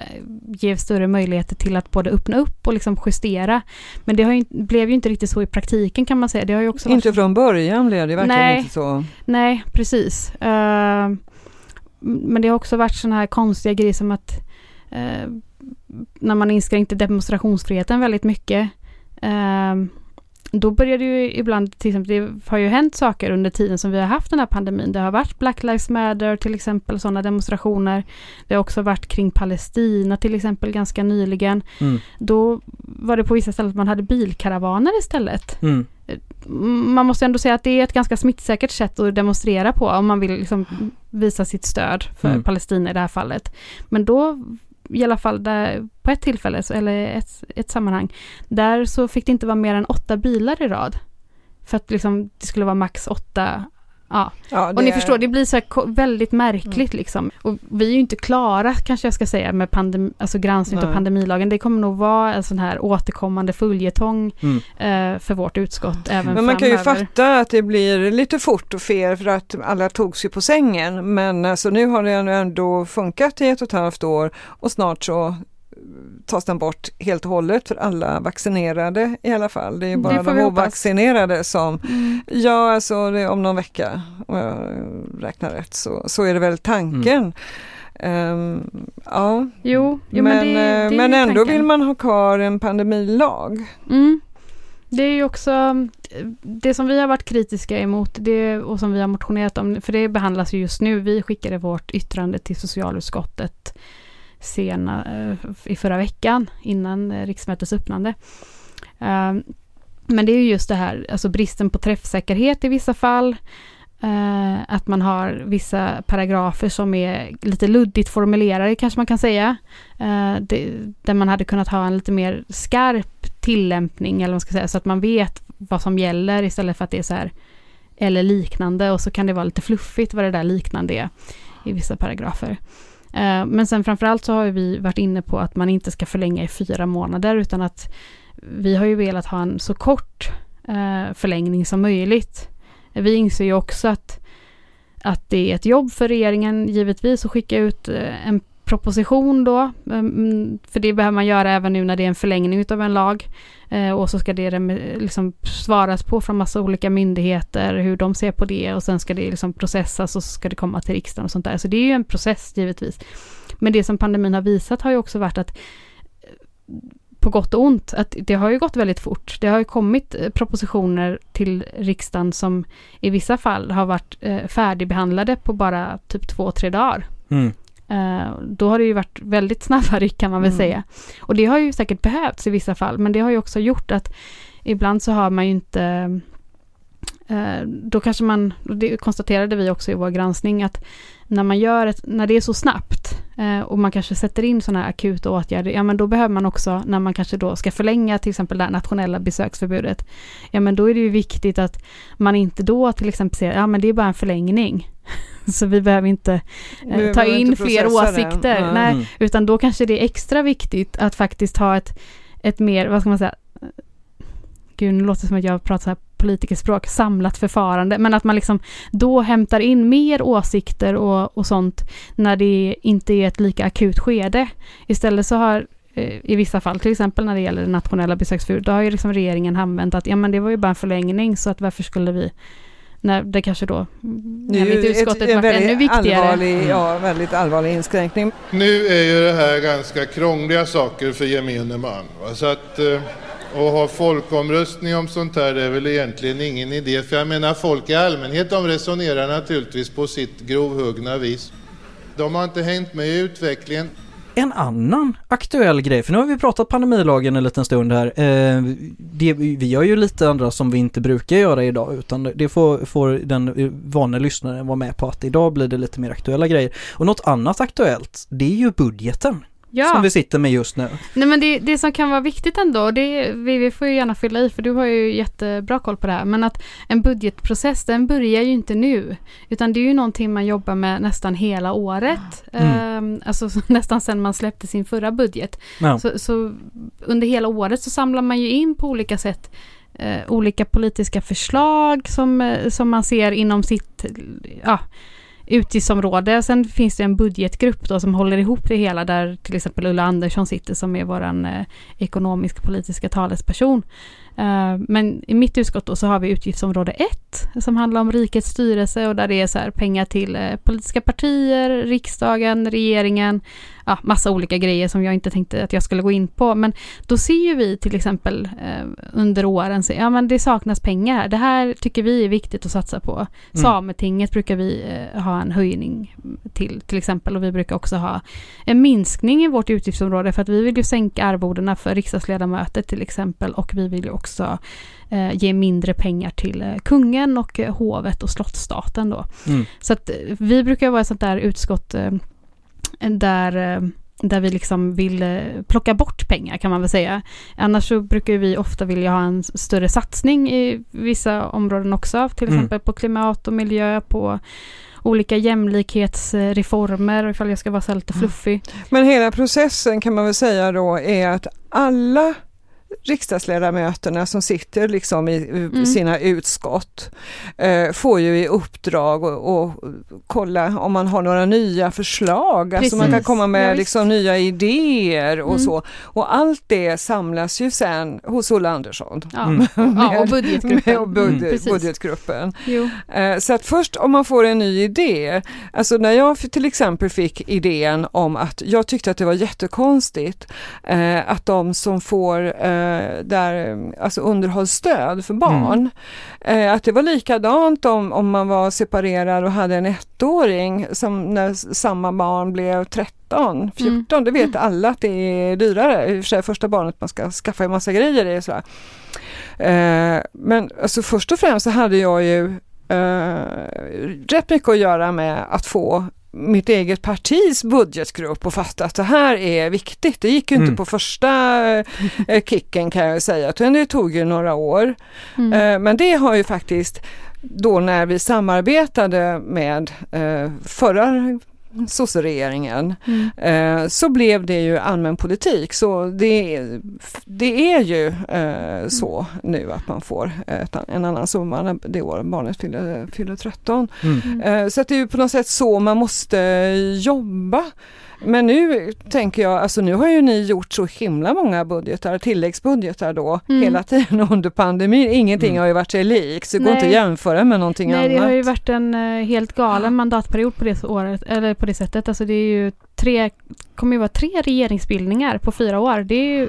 ge större möjligheter till att både öppna upp och liksom justera. Men det har ju, inte- blev ju inte riktigt så i praktiken kan man säga. Det har ju också varit Inte från början blev det verkligen Nej. inte så. Nej, precis. Eh, men det har också varit sådana här konstiga grejer som att eh, när man inskränkte demonstrationsfriheten väldigt mycket eh, då började ju ibland, till exempel, det har ju hänt saker under tiden som vi har haft den här pandemin. Det har varit Black Lives Matter till exempel, sådana demonstrationer. Det har också varit kring Palestina till exempel ganska nyligen. mm, Då var det på vissa ställen att man hade bilkaravaner istället mm, man måste ändå säga att det är ett ganska smittsäkert sätt att demonstrera på om man vill liksom visa sitt stöd för Mm. Palestina i det här fallet. Men då, i alla fall där, på ett tillfälle, eller ett, ett sammanhang, där så fick det inte vara mer än åtta bilar i rad. För att liksom, det skulle vara max åtta Ja, Ja, och ni förstår, det blir så väldigt märkligt liksom. Och vi är ju inte klara kanske jag ska säga med alltså granskning av pandemilagen. Det kommer nog vara en sån här återkommande följetong mm. eh, för vårt utskott även Men man kan ju framöver. fatta att det blir lite fort och fel för att alla togs ju på sängen. Men alltså nu har det ändå funkat i ett och ett halvt år och snart så tas den bort helt och hållet för alla vaccinerade i alla fall. Det är Det bara får de ovaccinerade som, Mm. ja alltså det om någon vecka om jag räknar rätt så, så är det väl tanken. Ehm, ja, Jo, jo men, men, det, det eh, ju men ändå tanken. vill man ha kvar en pandemilag. Mm. Det är ju också det som vi har varit kritiska emot det, och som vi har motionerat om, för det behandlas ju just nu. Vi skickade vårt yttrande till socialutskottet sena, eh, i förra veckan innan eh, riksmötets öppnande. Eh, men det är ju just det här, alltså bristen på träffsäkerhet i vissa fall. Att man har vissa paragrafer som är lite luddigt formulerade kanske man kan säga. Där man hade kunnat ha en lite mer skarp tillämpning eller vad man ska säga så att man vet vad som gäller istället för att det är så här eller liknande och så kan det vara lite fluffigt vad det där liknande är i vissa paragrafer. Eh, men sen framförallt så har ju vi varit inne på att man inte ska förlänga i fyra månader utan att vi har ju velat ha en så kort eh, förlängning som möjligt. Vi inser ju också att, att det är ett jobb för regeringen givetvis att skicka ut eh, en proposition då. Ehm, för det behöver man göra även nu när det är en förlängning utav en lag. Eh, och så ska det liksom svaras på från massa olika myndigheter hur de ser på det och sen ska det liksom processas och så ska det komma till riksdagen och sånt där. Så det är ju en process givetvis. Men det som pandemin har visat har ju också varit att eh, på gott och ont, att det har ju gått väldigt fort. Det har ju kommit eh, propositioner till riksdagen som i vissa fall har varit färdigbehandlade på bara typ två, tre dagar. Mm. Eh, då har det ju varit väldigt snabba ryck kan man väl Mm. säga. Och det har ju säkert behövts i vissa fall, men det har ju också gjort att ibland så har man ju inte då kanske man, och det konstaterade vi också i vår granskning, att när man gör ett, när det är så snabbt eh, och man kanske sätter in sådana här akuta åtgärder, ja men då behöver man också, när man kanske då ska förlänga till exempel det här nationella besöksförbudet, ja men då är det ju viktigt att man inte då till exempel säger, ja men det är bara en förlängning. *laughs* Så vi behöver inte eh, ta in inte fler åsikter. Nej. Nej, Mm. utan då kanske det är extra viktigt att faktiskt ha ett, ett mer, vad ska man säga, gud nu låter det som att jag pratar så här politikerspråk, samlat förfarande, men att man liksom då hämtar in mer åsikter och, och sånt när det inte är ett lika akut skede. Istället så har eh, i vissa fall, till exempel när det gäller det nationella besöksförbudet, då har ju liksom regeringen använt att ja men det var ju bara en förlängning så att varför skulle vi när det kanske då enligt utskottet ett, en varit ännu väldigt viktigare. allvarlig, ja, väldigt allvarlig inskränkning. Nu är ju det här ganska krångliga saker för gemene man. Va? Så att, eh, och ha folkomröstning om sånt här det är väl egentligen ingen idé. För jag menar folk i allmänhet de resonerar naturligtvis på sitt grovhuggna vis. De har inte hängt med i utvecklingen. En annan aktuell grej, för nu har vi pratat pandemilagen en liten stund här. Eh, det, vi gör ju lite andra som vi inte brukar göra idag utan det får, får den vana lyssnaren vara med på att idag blir det lite mer aktuella grejer. Och något annat aktuellt, det är ju budgeten Ja. som vi sitter med just nu. Nej men det, det som kan vara viktigt ändå, det, vi, vi får ju gärna fylla i för du har ju jättebra koll på det här, men att en budgetprocess den börjar ju inte nu, utan det är ju någonting man jobbar med nästan hela året, Mm. Ehm, alltså så- *laughs* nästan sedan man släppte sin förra budget. Ja. Så, så under hela året så samlar man ju in på olika sätt eh, olika politiska förslag som, eh, som man ser inom sitt ja, utgiftsområde. Sen finns det en budgetgrupp då som håller ihop det hela där till exempel Ulla Andersson sitter som är våran eh, ekonomisk politiska talesperson. Eh, men i mitt utskott då så har vi utgiftsområde 1 som handlar om rikets styrelse och där det är så här pengar till eh, politiska partier, riksdagen, regeringen, ja, massa olika grejer som jag inte tänkte att jag skulle gå in på. Men då ser ju vi till exempel eh, under åren, så, ja men det saknas pengar här. Det här tycker vi är viktigt att satsa på. Mm. Sametinget brukar vi ha en höjning till till exempel och vi brukar också ha en minskning i vårt utgiftsområde för att vi vill ju sänka arvodena för riksdagsledamöter till exempel och vi vill ju också eh, ge mindre pengar till eh, kungen och eh, hovet och slottsstaten då. Mm. Så att vi brukar vara ett sånt där utskott där, där vi liksom vill plocka bort pengar kan man väl säga. Annars så brukar vi ofta vilja ha en större satsning i vissa områden också, till Mm. exempel på klimat och miljö, på olika jämlikhetsreformer, ifall jag ska vara så lite fluffig. Men hela processen kan man väl säga då är att alla riksdagsledamöterna som sitter liksom i Mm. sina utskott eh, får ju i uppdrag att kolla om man har några nya förslag. Alltså man kan Precis. komma med Ja, liksom nya idéer och Mm. så. Och allt det samlas ju sen hos Ulla Andersson. Ja, Mm. *laughs* ja och budgetgruppen. Med budget, Mm, precis. budgetgruppen. Eh, Så att först om man får en ny idé, alltså när jag till exempel fick idén om att jag tyckte att det var jättekonstigt eh, att de som får eh, där, eh, alltså underhållsstöd för barn, eh, att det var likadant om, om man var separerad och hade en ettåring som när samma barn blev 13, 14, det vet alla att det är dyrare. I och för sig första barnet man ska skaffa en massa grejer, är sådär. Eh, men alltså först och främst så hade jag ju eh, rätt mycket att göra med att få mitt eget partis budgetgrupp och fatta att det här är viktigt. Det gick ju Mm. inte på första eh, kicken kan jag säga, utan det tog ju några år. Mm. Eh, men det har ju faktiskt då när vi samarbetade med eh, förra sosseregeringen Mm. eh, så blev det ju allmän politik. Så det, det är ju eh, så nu att man får ett, en annan summa när det år barnet fyller, fyller 13. Mm. Eh, så att det är ju på något sätt så man måste jobba. Men nu tänker jag, alltså nu har ju ni gjort så himla många budgetar, tilläggsbudgetar då, Mm. hela tiden *laughs* under pandemin. Ingenting Mm. har ju varit sig likt, så det går Nej. inte att jämföra med någonting Nej, annat. det har ju varit en eh, helt galen mandatperiod på det, året, eller på det sättet. Alltså det är ju tre, kommer ju vara tre regeringsbildningar på fyra år. Det är ju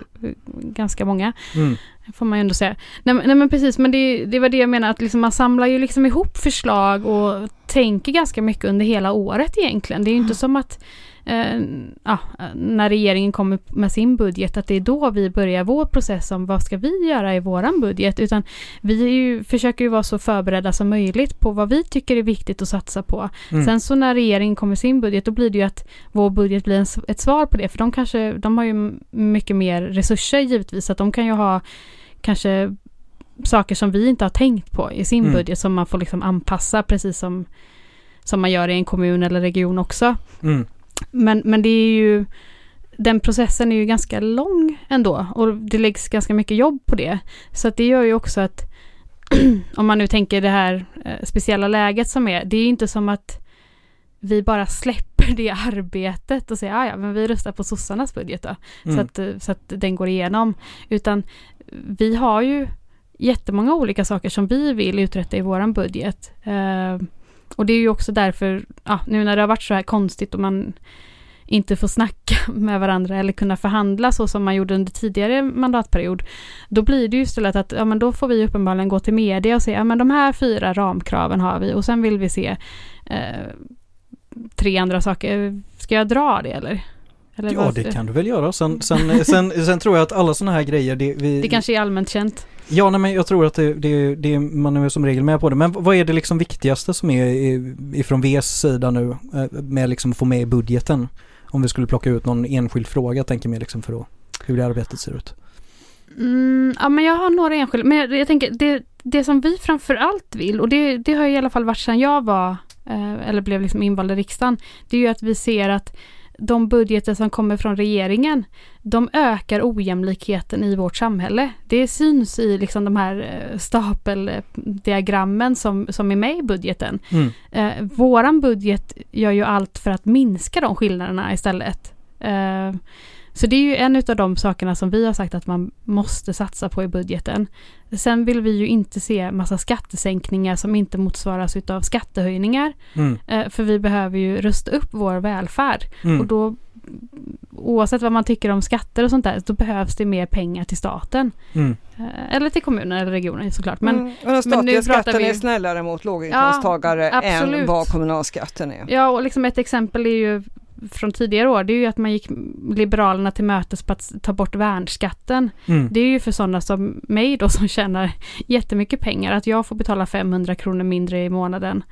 ganska många, Mm. får man ju ändå säga. Nej, nej men precis, men det, det var det jag menar, att liksom man samlar ju liksom ihop förslag och tänker ganska mycket under hela året egentligen. Det är ju inte som att eh, ja, när regeringen kommer med sin budget, att det är då vi börjar vår process om vad ska vi göra i våran budget, utan vi ju, försöker ju vara så förberedda som möjligt på vad vi tycker är viktigt att satsa på. Mm. Sen så när regeringen kommer med sin budget, då blir det ju att vår budget blir en, ett svar på det, för de kanske, de har ju mycket mer resurser givetvis, så att de kan ju ha kanske saker som vi inte har tänkt på i sin Mm. budget som man får liksom anpassa precis som, som man gör i en kommun eller region också. Mm. Men, men det är ju den processen är ju ganska lång ändå och det läggs ganska mycket jobb på det. Så att det gör ju också att *clears throat* om man nu tänker det här eh, speciella läget som är, det är ju inte som att vi bara släpper det arbetet och säger "Ah, ja men vi röstar på sossarnas budget då, så, Mm. att, eh, så att den går igenom. Utan vi har ju jättemånga olika saker som vi vill uträtta i våran budget. Och det är ju också därför, ja, nu när det har varit så här konstigt och man inte får snacka *laughs* med varandra eller kunna förhandla så som man gjorde under tidigare mandatperiod, då blir det ju istället att ja, men då får vi uppenbarligen gå till media och säga ja, men de här fyra ramkraven har vi och sen vill vi se eh, tre andra saker. Ska jag dra det eller? Eller Ja, vad- det kan du väl göra. Sen, sen, sen, sen tror jag att alla sådana här grejer, det, vi, Det kanske är allmänt känt. Ja, nej, men jag tror att det, det, det, man är som regel med på det. Men vad är det liksom viktigaste som är ifrån Vs sida nu eh, med liksom att få med i budgeten? Om vi skulle plocka ut någon enskild fråga, tänker jag liksom för att, hur det arbetet ser ut. Mm, ja, men jag har några enskilda, men jag, jag tänker det, det som vi framför allt vill, och det, det har i alla fall varit sedan jag var, eh, eller blev liksom invald i riksdagen, det är ju att vi ser att de budgeter som kommer från regeringen, de ökar ojämlikheten i vårt samhälle. Det syns i liksom de här eh, stapeldiagrammen som, som är med i budgeten. Mm. Eh, våran budget gör ju allt för att minska de skillnaderna istället. Eh, så det är ju en av de sakerna som vi har sagt att man måste satsa på i budgeten. Sen vill vi ju inte se massa skattesänkningar som inte motsvaras utav skattehöjningar. Mm. Eh, för vi behöver ju rusta upp vår välfärd. Mm. Och då, oavsett vad man tycker om skatter och sånt där, då behövs det mer pengar till staten. Mm. Eh, eller till kommunen eller regionen såklart. Men mm. och den men nu statliga pratar skatten vi- är snällare mot låginkomsttagare Ja, än vad kommunalskatten är. Ja, och liksom ett exempel är ju från tidigare år, det är ju att man gick Liberalerna till mötes på att ta bort värnskatten. Mm. Det är ju för sådana som mig då som tjänar jättemycket pengar, att jag får betala 500 kronor mindre i månaden.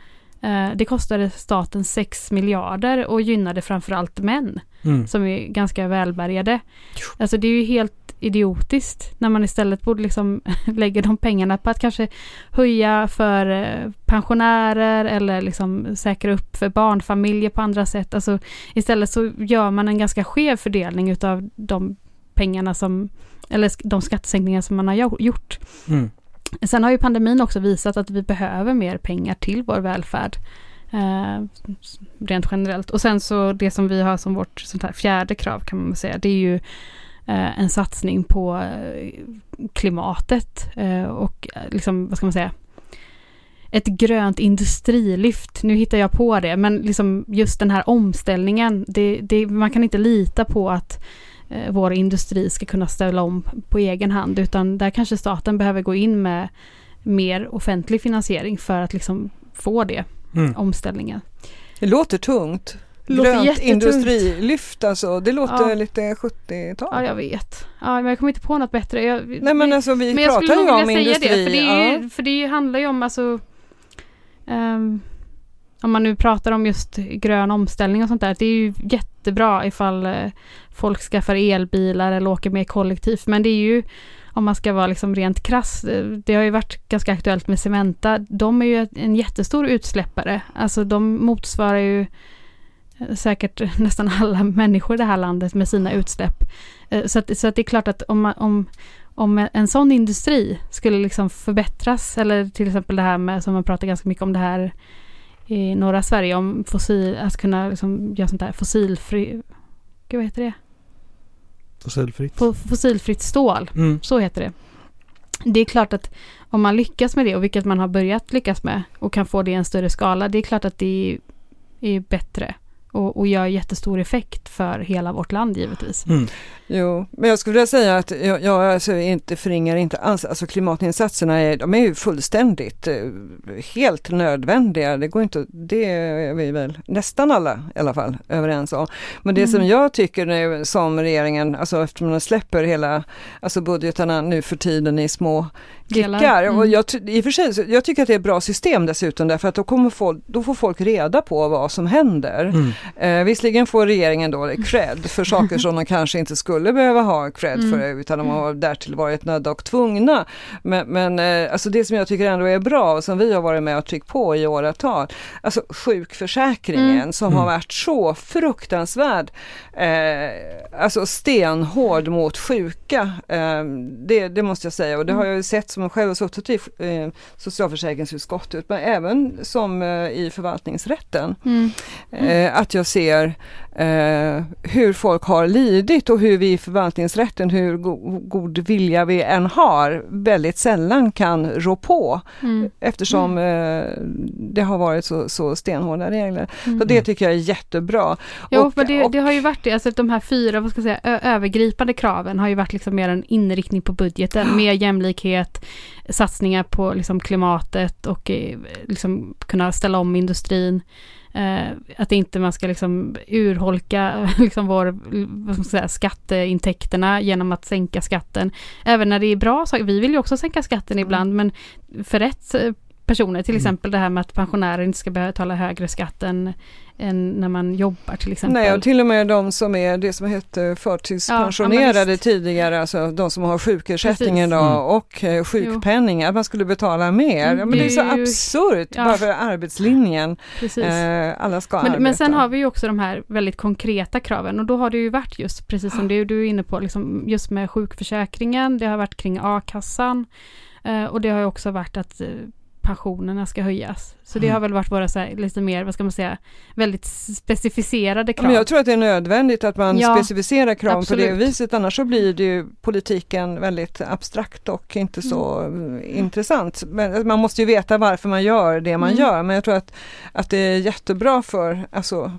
Eh, Det kostade staten 6 miljarder och gynnade framförallt män Mm. som är ganska välbärgade. Alltså det är ju helt idiotiskt när man istället borde liksom *laughs* lägga de pengarna på att kanske höja för eh, pensionärer eller liksom säkra upp för barnfamiljer på andra sätt. Alltså istället så gör man en ganska skev fördelning utav de pengarna som, eller de skattesänkningar som man har gjo- gjort. Mm. Sen har ju pandemin också visat att vi behöver mer pengar till vår välfärd. Eh, rent generellt. Och sen så det som vi har som vårt sånt här fjärde krav kan man säga, det är ju eh, en satsning på eh, klimatet eh, och eh, liksom, vad ska man säga, ett grönt industrilyft. Nu hittar jag på det, men liksom just den här omställningen, det, det, man kan inte lita på att vår industri ska kunna ställa om på egen hand, utan där kanske staten behöver gå in med mer offentlig finansiering för att liksom få det, Mm. omställningen. Det låter tungt. Låter Grönt jättetungt. industrilyft alltså, det låter Ja. lite 70-tal. Ja, jag vet. Ja, men jag kommer inte på något bättre. Jag, Nej men alltså vi men jag skulle pratar nog ju vilja om säga industri. det, för det, är ja. ju, för det ju- handlar ju om alltså ehm, om man nu pratar om just grön omställning och sånt där, det är ju jättebra ifall eh, folk skaffar elbilar eller åker mer kollektivt, men det är ju om man ska vara liksom rent krass, eh, det har ju varit ganska aktuellt med Cementa, de är ju en jättestor utsläppare, alltså de motsvarar ju eh, säkert *laughs* nästan alla människor i det här landet med sina utsläpp. Så att, så att det är klart att om, man, om, om en sån industri skulle liksom förbättras, eller till exempel det här med, som man pratar ganska mycket om det här i norra Sverige, om fossil, att kunna liksom göra sånt där fossilfri, gud vad heter det? Fossilfritt. Fo- Fossilfritt stål, Mm. så heter det. Det är klart att om man lyckas med det, och vilket man har börjat lyckas med, och kan få det i en större skala, det är klart att det är bättre och, och gör jättestor effekt för hela vårt land givetvis. Mm. Jo, men jag skulle vilja säga att jag, jag alltså inte förringar inte alls, alltså klimatinsatserna är, de är ju fullständigt eh, helt nödvändiga. Det går inte, det är vi väl nästan alla i alla fall överens om. Men det Mm. som jag tycker nu som regeringen, alltså eftersom man släpper hela, alltså budgetarna nu för tiden i små klickar. Mm. Och jag, i och för sig, jag tycker att det är ett bra system dessutom därför att då, kommer folk, då får folk reda på vad som händer. Mm. Eh, visserligen får regeringen då cred för saker som de kanske inte skulle behöva ha cred Mm. för utan de har därtill varit nödda och tvungna. Men, men eh, alltså det som jag tycker ändå är bra och som vi har varit med och tryckt på i åratal, alltså sjukförsäkringen Mm. som Mm. har varit så fruktansvärd, eh, alltså stenhård mot sjuka. Eh, det, det måste jag säga och det har jag ju sett som jag själv har suttit i eh, socialförsäkringsutskottet men även som eh, i förvaltningsrätten. Mm. Eh, att jag ser eh, hur folk har lidit och hur vi i förvaltningsrätten, hur go god vilja vi än har, väldigt sällan kan rå på Mm. eftersom eh, det har varit så, så stenhårda regler. Mm. Så det tycker jag är jättebra. Jo, Och- men det, och- det har ju varit det. Alltså de här fyra, vad ska jag säga, övergripande kraven har ju varit liksom mer en inriktning på budgeten. Mer jämlikhet, satsningar på liksom klimatet och eh, liksom kunna ställa om industrin. Eh, att inte man ska liksom urholka *laughs* liksom vår, säga, skatteintäkterna genom att sänka skatten. Även när det är bra saker, vi vill ju också sänka skatten Mm. ibland men för rätt eh, personer, till Mm. exempel det här med att pensionärer inte ska behöva betala högre skatt än, än när man jobbar till exempel. Nej, och till och med de som är det som hette förtidspensionerade Ja, ja, men tidigare, alltså de som har sjukersättning Precis. idag Mm. och eh, sjukpenning, att man skulle betala mer. Mm, ja, men det är så absurt, ja. bara för arbetslinjen. Precis. Eh, alla ska arbeta. Men, men sen har vi ju också de här väldigt konkreta kraven och då har det ju varit just precis som det du är inne på, liksom just med sjukförsäkringen, det har varit kring a-kassan eh, och det har ju också varit att pensionerna ska höjas. Så det Mm. har väl varit våra så här, lite mer, vad ska man säga, väldigt specificerade krav. Men jag tror att det är nödvändigt att man Ja, specificerar krav på det absolut. viset, annars så blir det ju politiken väldigt abstrakt och inte så Mm. intressant. Men man måste ju veta varför man gör det man Mm. gör, men jag tror att, att det är jättebra för alltså,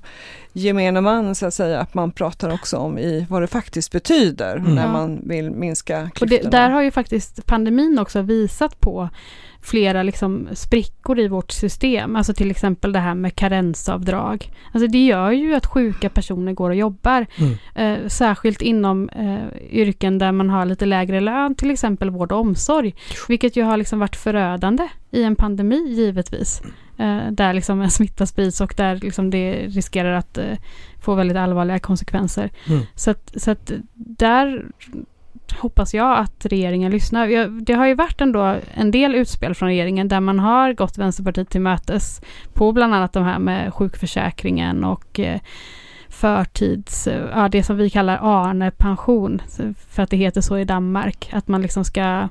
gemene man så att säga, att man pratar också om i vad det faktiskt betyder Mm. när man vill minska och klyftorna. det, där har ju faktiskt pandemin också visat på flera liksom sprickor i vårt system. Alltså till exempel det här med karensavdrag. Alltså det gör ju att sjuka personer går och jobbar. Mm. Eh, särskilt inom eh, yrken där man har lite lägre lön, till exempel vård och omsorg. Vilket ju har liksom varit förödande i en pandemi givetvis. Eh, där liksom en smitta sprids och där liksom det riskerar att eh, få väldigt allvarliga konsekvenser. Mm. Så, att, så att där hoppas jag att regeringen lyssnar. Det har ju varit ändå en del utspel från regeringen där man har gått Vänsterpartiet till mötes på bland annat de här med sjukförsäkringen och eh, förtids, ja det som vi kallar Arne-pension, för att det heter så i Danmark, att man liksom ska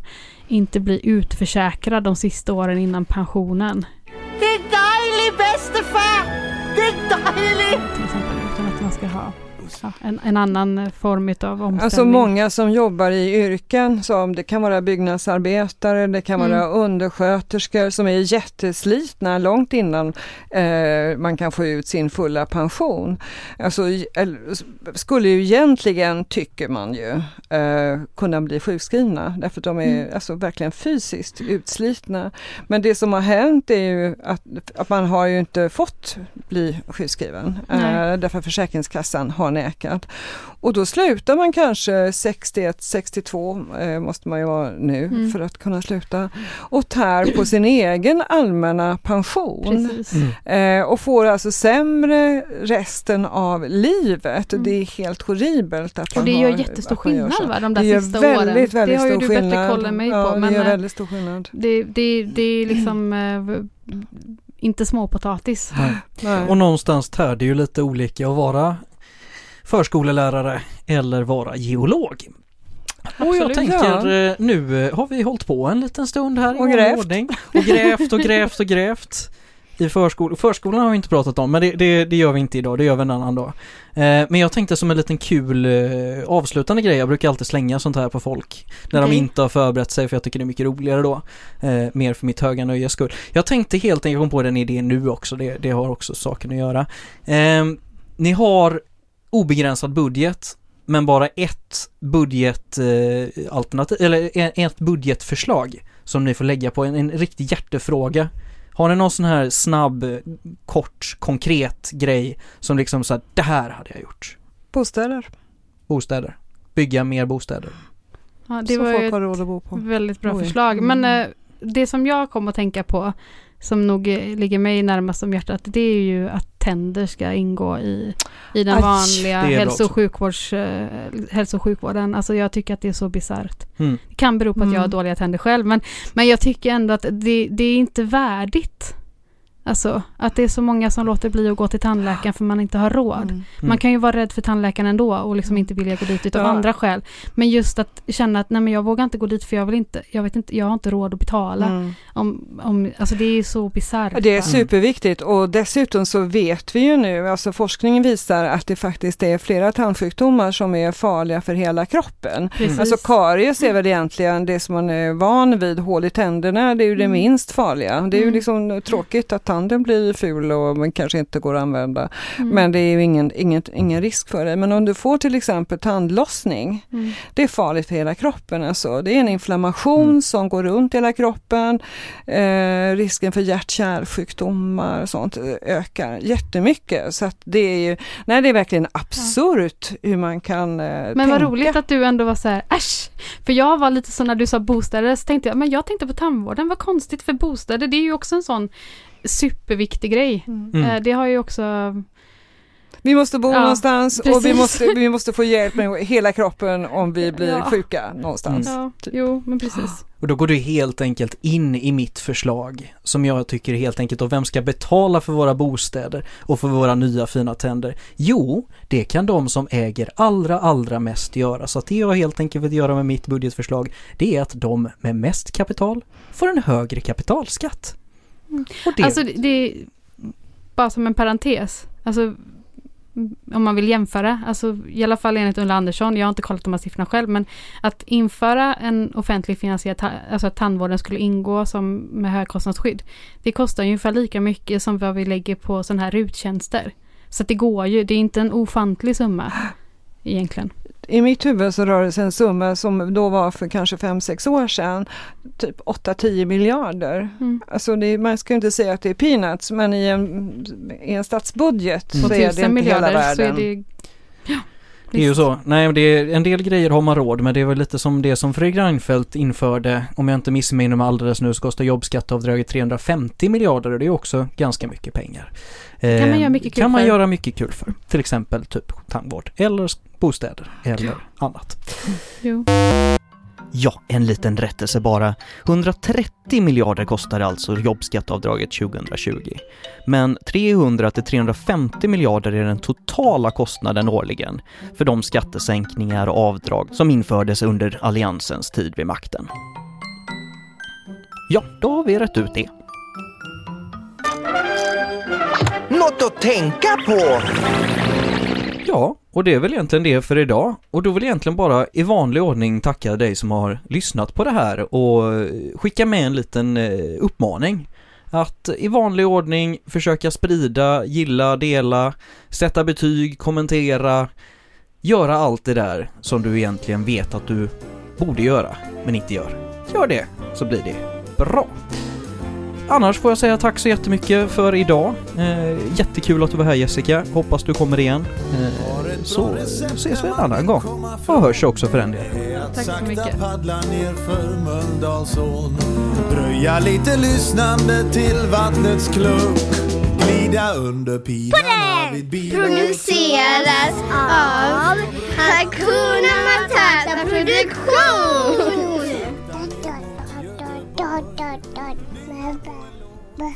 inte bli utförsäkrad de sista åren innan pensionen. Det är dejligt bedstefar! Det är dejligt! Ja, en, en annan form av omställning. Alltså många som jobbar i yrken som det kan vara byggnadsarbetare, det kan vara Mm. undersköterskor som är jätteslitna långt innan eh, man kan få ut sin fulla pension. Alltså skulle ju egentligen, tycker man ju, eh, kunna bli sjukskrivna därför att de är Mm. alltså verkligen fysiskt utslitna. Men det som har hänt är ju att, att man har ju inte fått bli sjukskriven eh, därför Försäkringskassan har nekat. Och då slutar man kanske 61, 62 eh, måste man ju vara nu Mm. för att kunna sluta och tär på sin egen allmänna pension. Mm. Eh, och får alltså sämre resten av livet. Mm. Det är helt horribelt att Och man det har, gör jättestor man gör skillnad va, de där Det sista väldigt, åren. väldigt det har ju du bättre skillnad. koll än mig ja, på. Men det gör eh, väldigt stor skillnad. det, det, det är liksom eh, inte småpotatis. Nej. Och någonstans tär det ju lite olika att vara förskolelärare eller vara geolog. Och jag Absolut. tänker, eh, nu eh, har vi hållit på en liten stund här i Och vanlig grävt. ordning. Och grävt och grävt och grävt. I förskolan. Förskolan har vi inte pratat om, men det, det, det gör vi inte idag, det gör vi en annan dag. Eh, men jag tänkte som en liten kul avslutande grej, jag brukar alltid slänga sånt här på folk. När de Okej. inte har förberett sig, för jag tycker det är mycket roligare då. Mer för mitt höga nöjes skull. Jag tänkte helt enkelt, jag kom på den idén nu också, det, det har också saken att göra. Eh, ni har obegränsad budget, men bara ett budgetalternativ, eh, alternativ- eller ett budgetförslag som ni får lägga på en, en riktig hjärtefråga. Har ni någon sån här snabb, eh, kort, konkret grej som liksom så här, det här hade jag gjort. Bostäder, Bostäder. Bygga mer bostäder. Ja, det så var folk har ett råd att bo på. väldigt bra Oj. förslag. Men Mm. Det som jag kom att tänka på, som nog eh, ligger mig närmast om hjärtat, det är ju att tänder ska ingå i, i den Aj, vanliga hälso och, sjukvårds, eh, hälso och sjukvården. Alltså jag tycker att det är så bisarrt. Mm. Det kan bero på att jag har Mm. dåliga tänder själv, men, men jag tycker ändå att det, det är inte värdigt. Alltså att det är så många som låter bli att gå till tandläkaren för man inte har råd. Mm. Man kan ju vara rädd för tandläkaren ändå och liksom inte vilja gå dit utav Ja. andra skäl. Men just att känna att nej men jag vågar inte gå dit för jag vill inte, jag vet inte, jag har inte råd att betala. Mm. Om, om, alltså det är så bisarrt. Det är va? superviktigt och dessutom så vet vi ju nu, alltså forskningen visar att det faktiskt är flera tandsjukdomar som är farliga för hela kroppen. Precis. Alltså karies är väl egentligen det som man är van vid, hål i tänderna, det är ju det Mm. minst farliga. Det är ju Mm. liksom tråkigt att tanden blir ful och kanske inte går att använda. Mm. Men det är ju ingen, ingen, ingen risk för det. Men om du får till exempel tandlossning, Mm. det är farligt för hela kroppen. Alltså. Det är en inflammation Mm. som går runt hela kroppen. Eh, risken för hjärt-kärlsjukdomar och sånt ökar jättemycket. Så att det är ju, nej det är verkligen absurt hur man kan eh, Men tänka. vad roligt att du ändå var så här, äsch! För jag var lite så när du sa bostäder, så tänkte jag, men jag tänkte på tandvården, vad konstigt för bostäder, det är ju också en sån superviktig grej. Mm. Eh, Det har ju också, Vi måste bo Ja, någonstans och vi precis. måste, vi måste få hjälp med hela kroppen om vi blir Ja. sjuka någonstans. ja, typ. jo men precis. *gasps* Och då går du helt enkelt in i mitt förslag som jag tycker är helt enkelt och vem ska betala för våra bostäder och för våra nya fina tänder? Jo, det kan de som äger allra, allra mest göra. Så att det jag helt enkelt vill göra med mitt budgetförslag det är att de med mest kapital får en högre kapitalskatt. Och det, Alltså det, är bara som en parentes, alltså om man vill jämföra, alltså i alla fall enligt Ulla Andersson, jag har inte kollat de här siffrorna själv, men att införa en offentlig finansierad, ta- alltså att tandvården skulle ingå som med högkostnadsskydd, det kostar ju ungefär lika mycket som vad vi lägger på sådana här ruttjänster. Så att det går ju, det är inte en ofantlig summa egentligen. I mitt huvud så rör det sig en summa som då var för kanske 5-6 år sedan, typ 8-10 miljarder. Mm. Alltså det, man ska ju inte säga att det är peanuts, men i en, i en statsbudget Mm. så är det inte hela miljarder så är världen. det Det är ju så. Nej, det är, en del grejer har man råd med. Det väl lite som det som Fredrik Reinfeldt införde. Om jag inte missminner mig alldeles nu så kostar jobbskatteavdraget 350 miljarder och det är också ganska mycket pengar. kan man Eh, göra mycket kul kan man för. göra mycket kul för. Till exempel typ tandvård eller bostäder eller annat. Jo. Ja, en liten rättelse bara. 130 miljarder kostade alltså jobbskatteavdraget 2020. Men 300 till 350 miljarder är den totala kostnaden årligen för de skattesänkningar och avdrag som infördes under Alliansens tid vid makten. Ja, då har vi rätt ut det. Något att tänka på! Ja, och det är väl egentligen det för idag. Och då vill jag egentligen bara i vanlig ordning tacka dig som har lyssnat på det här och skicka med en liten eh, uppmaning. Att i vanlig ordning försöka sprida, gilla, dela, sätta betyg, kommentera, göra allt det där som du egentligen vet att du borde göra, men inte gör. Gör det, så blir det bra annars får jag säga tack så jättemycket för idag. Eh, jättekul att du var här Jessica. Hoppas du kommer igen. Eh, så ses vi en annan gång. Och hörs också för en del. Tack så mycket. Röja lite lyssnande till vattnets klunk. Glida under pilarna vid bilen. Produceras av Hakuna Matata Produktion. Bye-bye.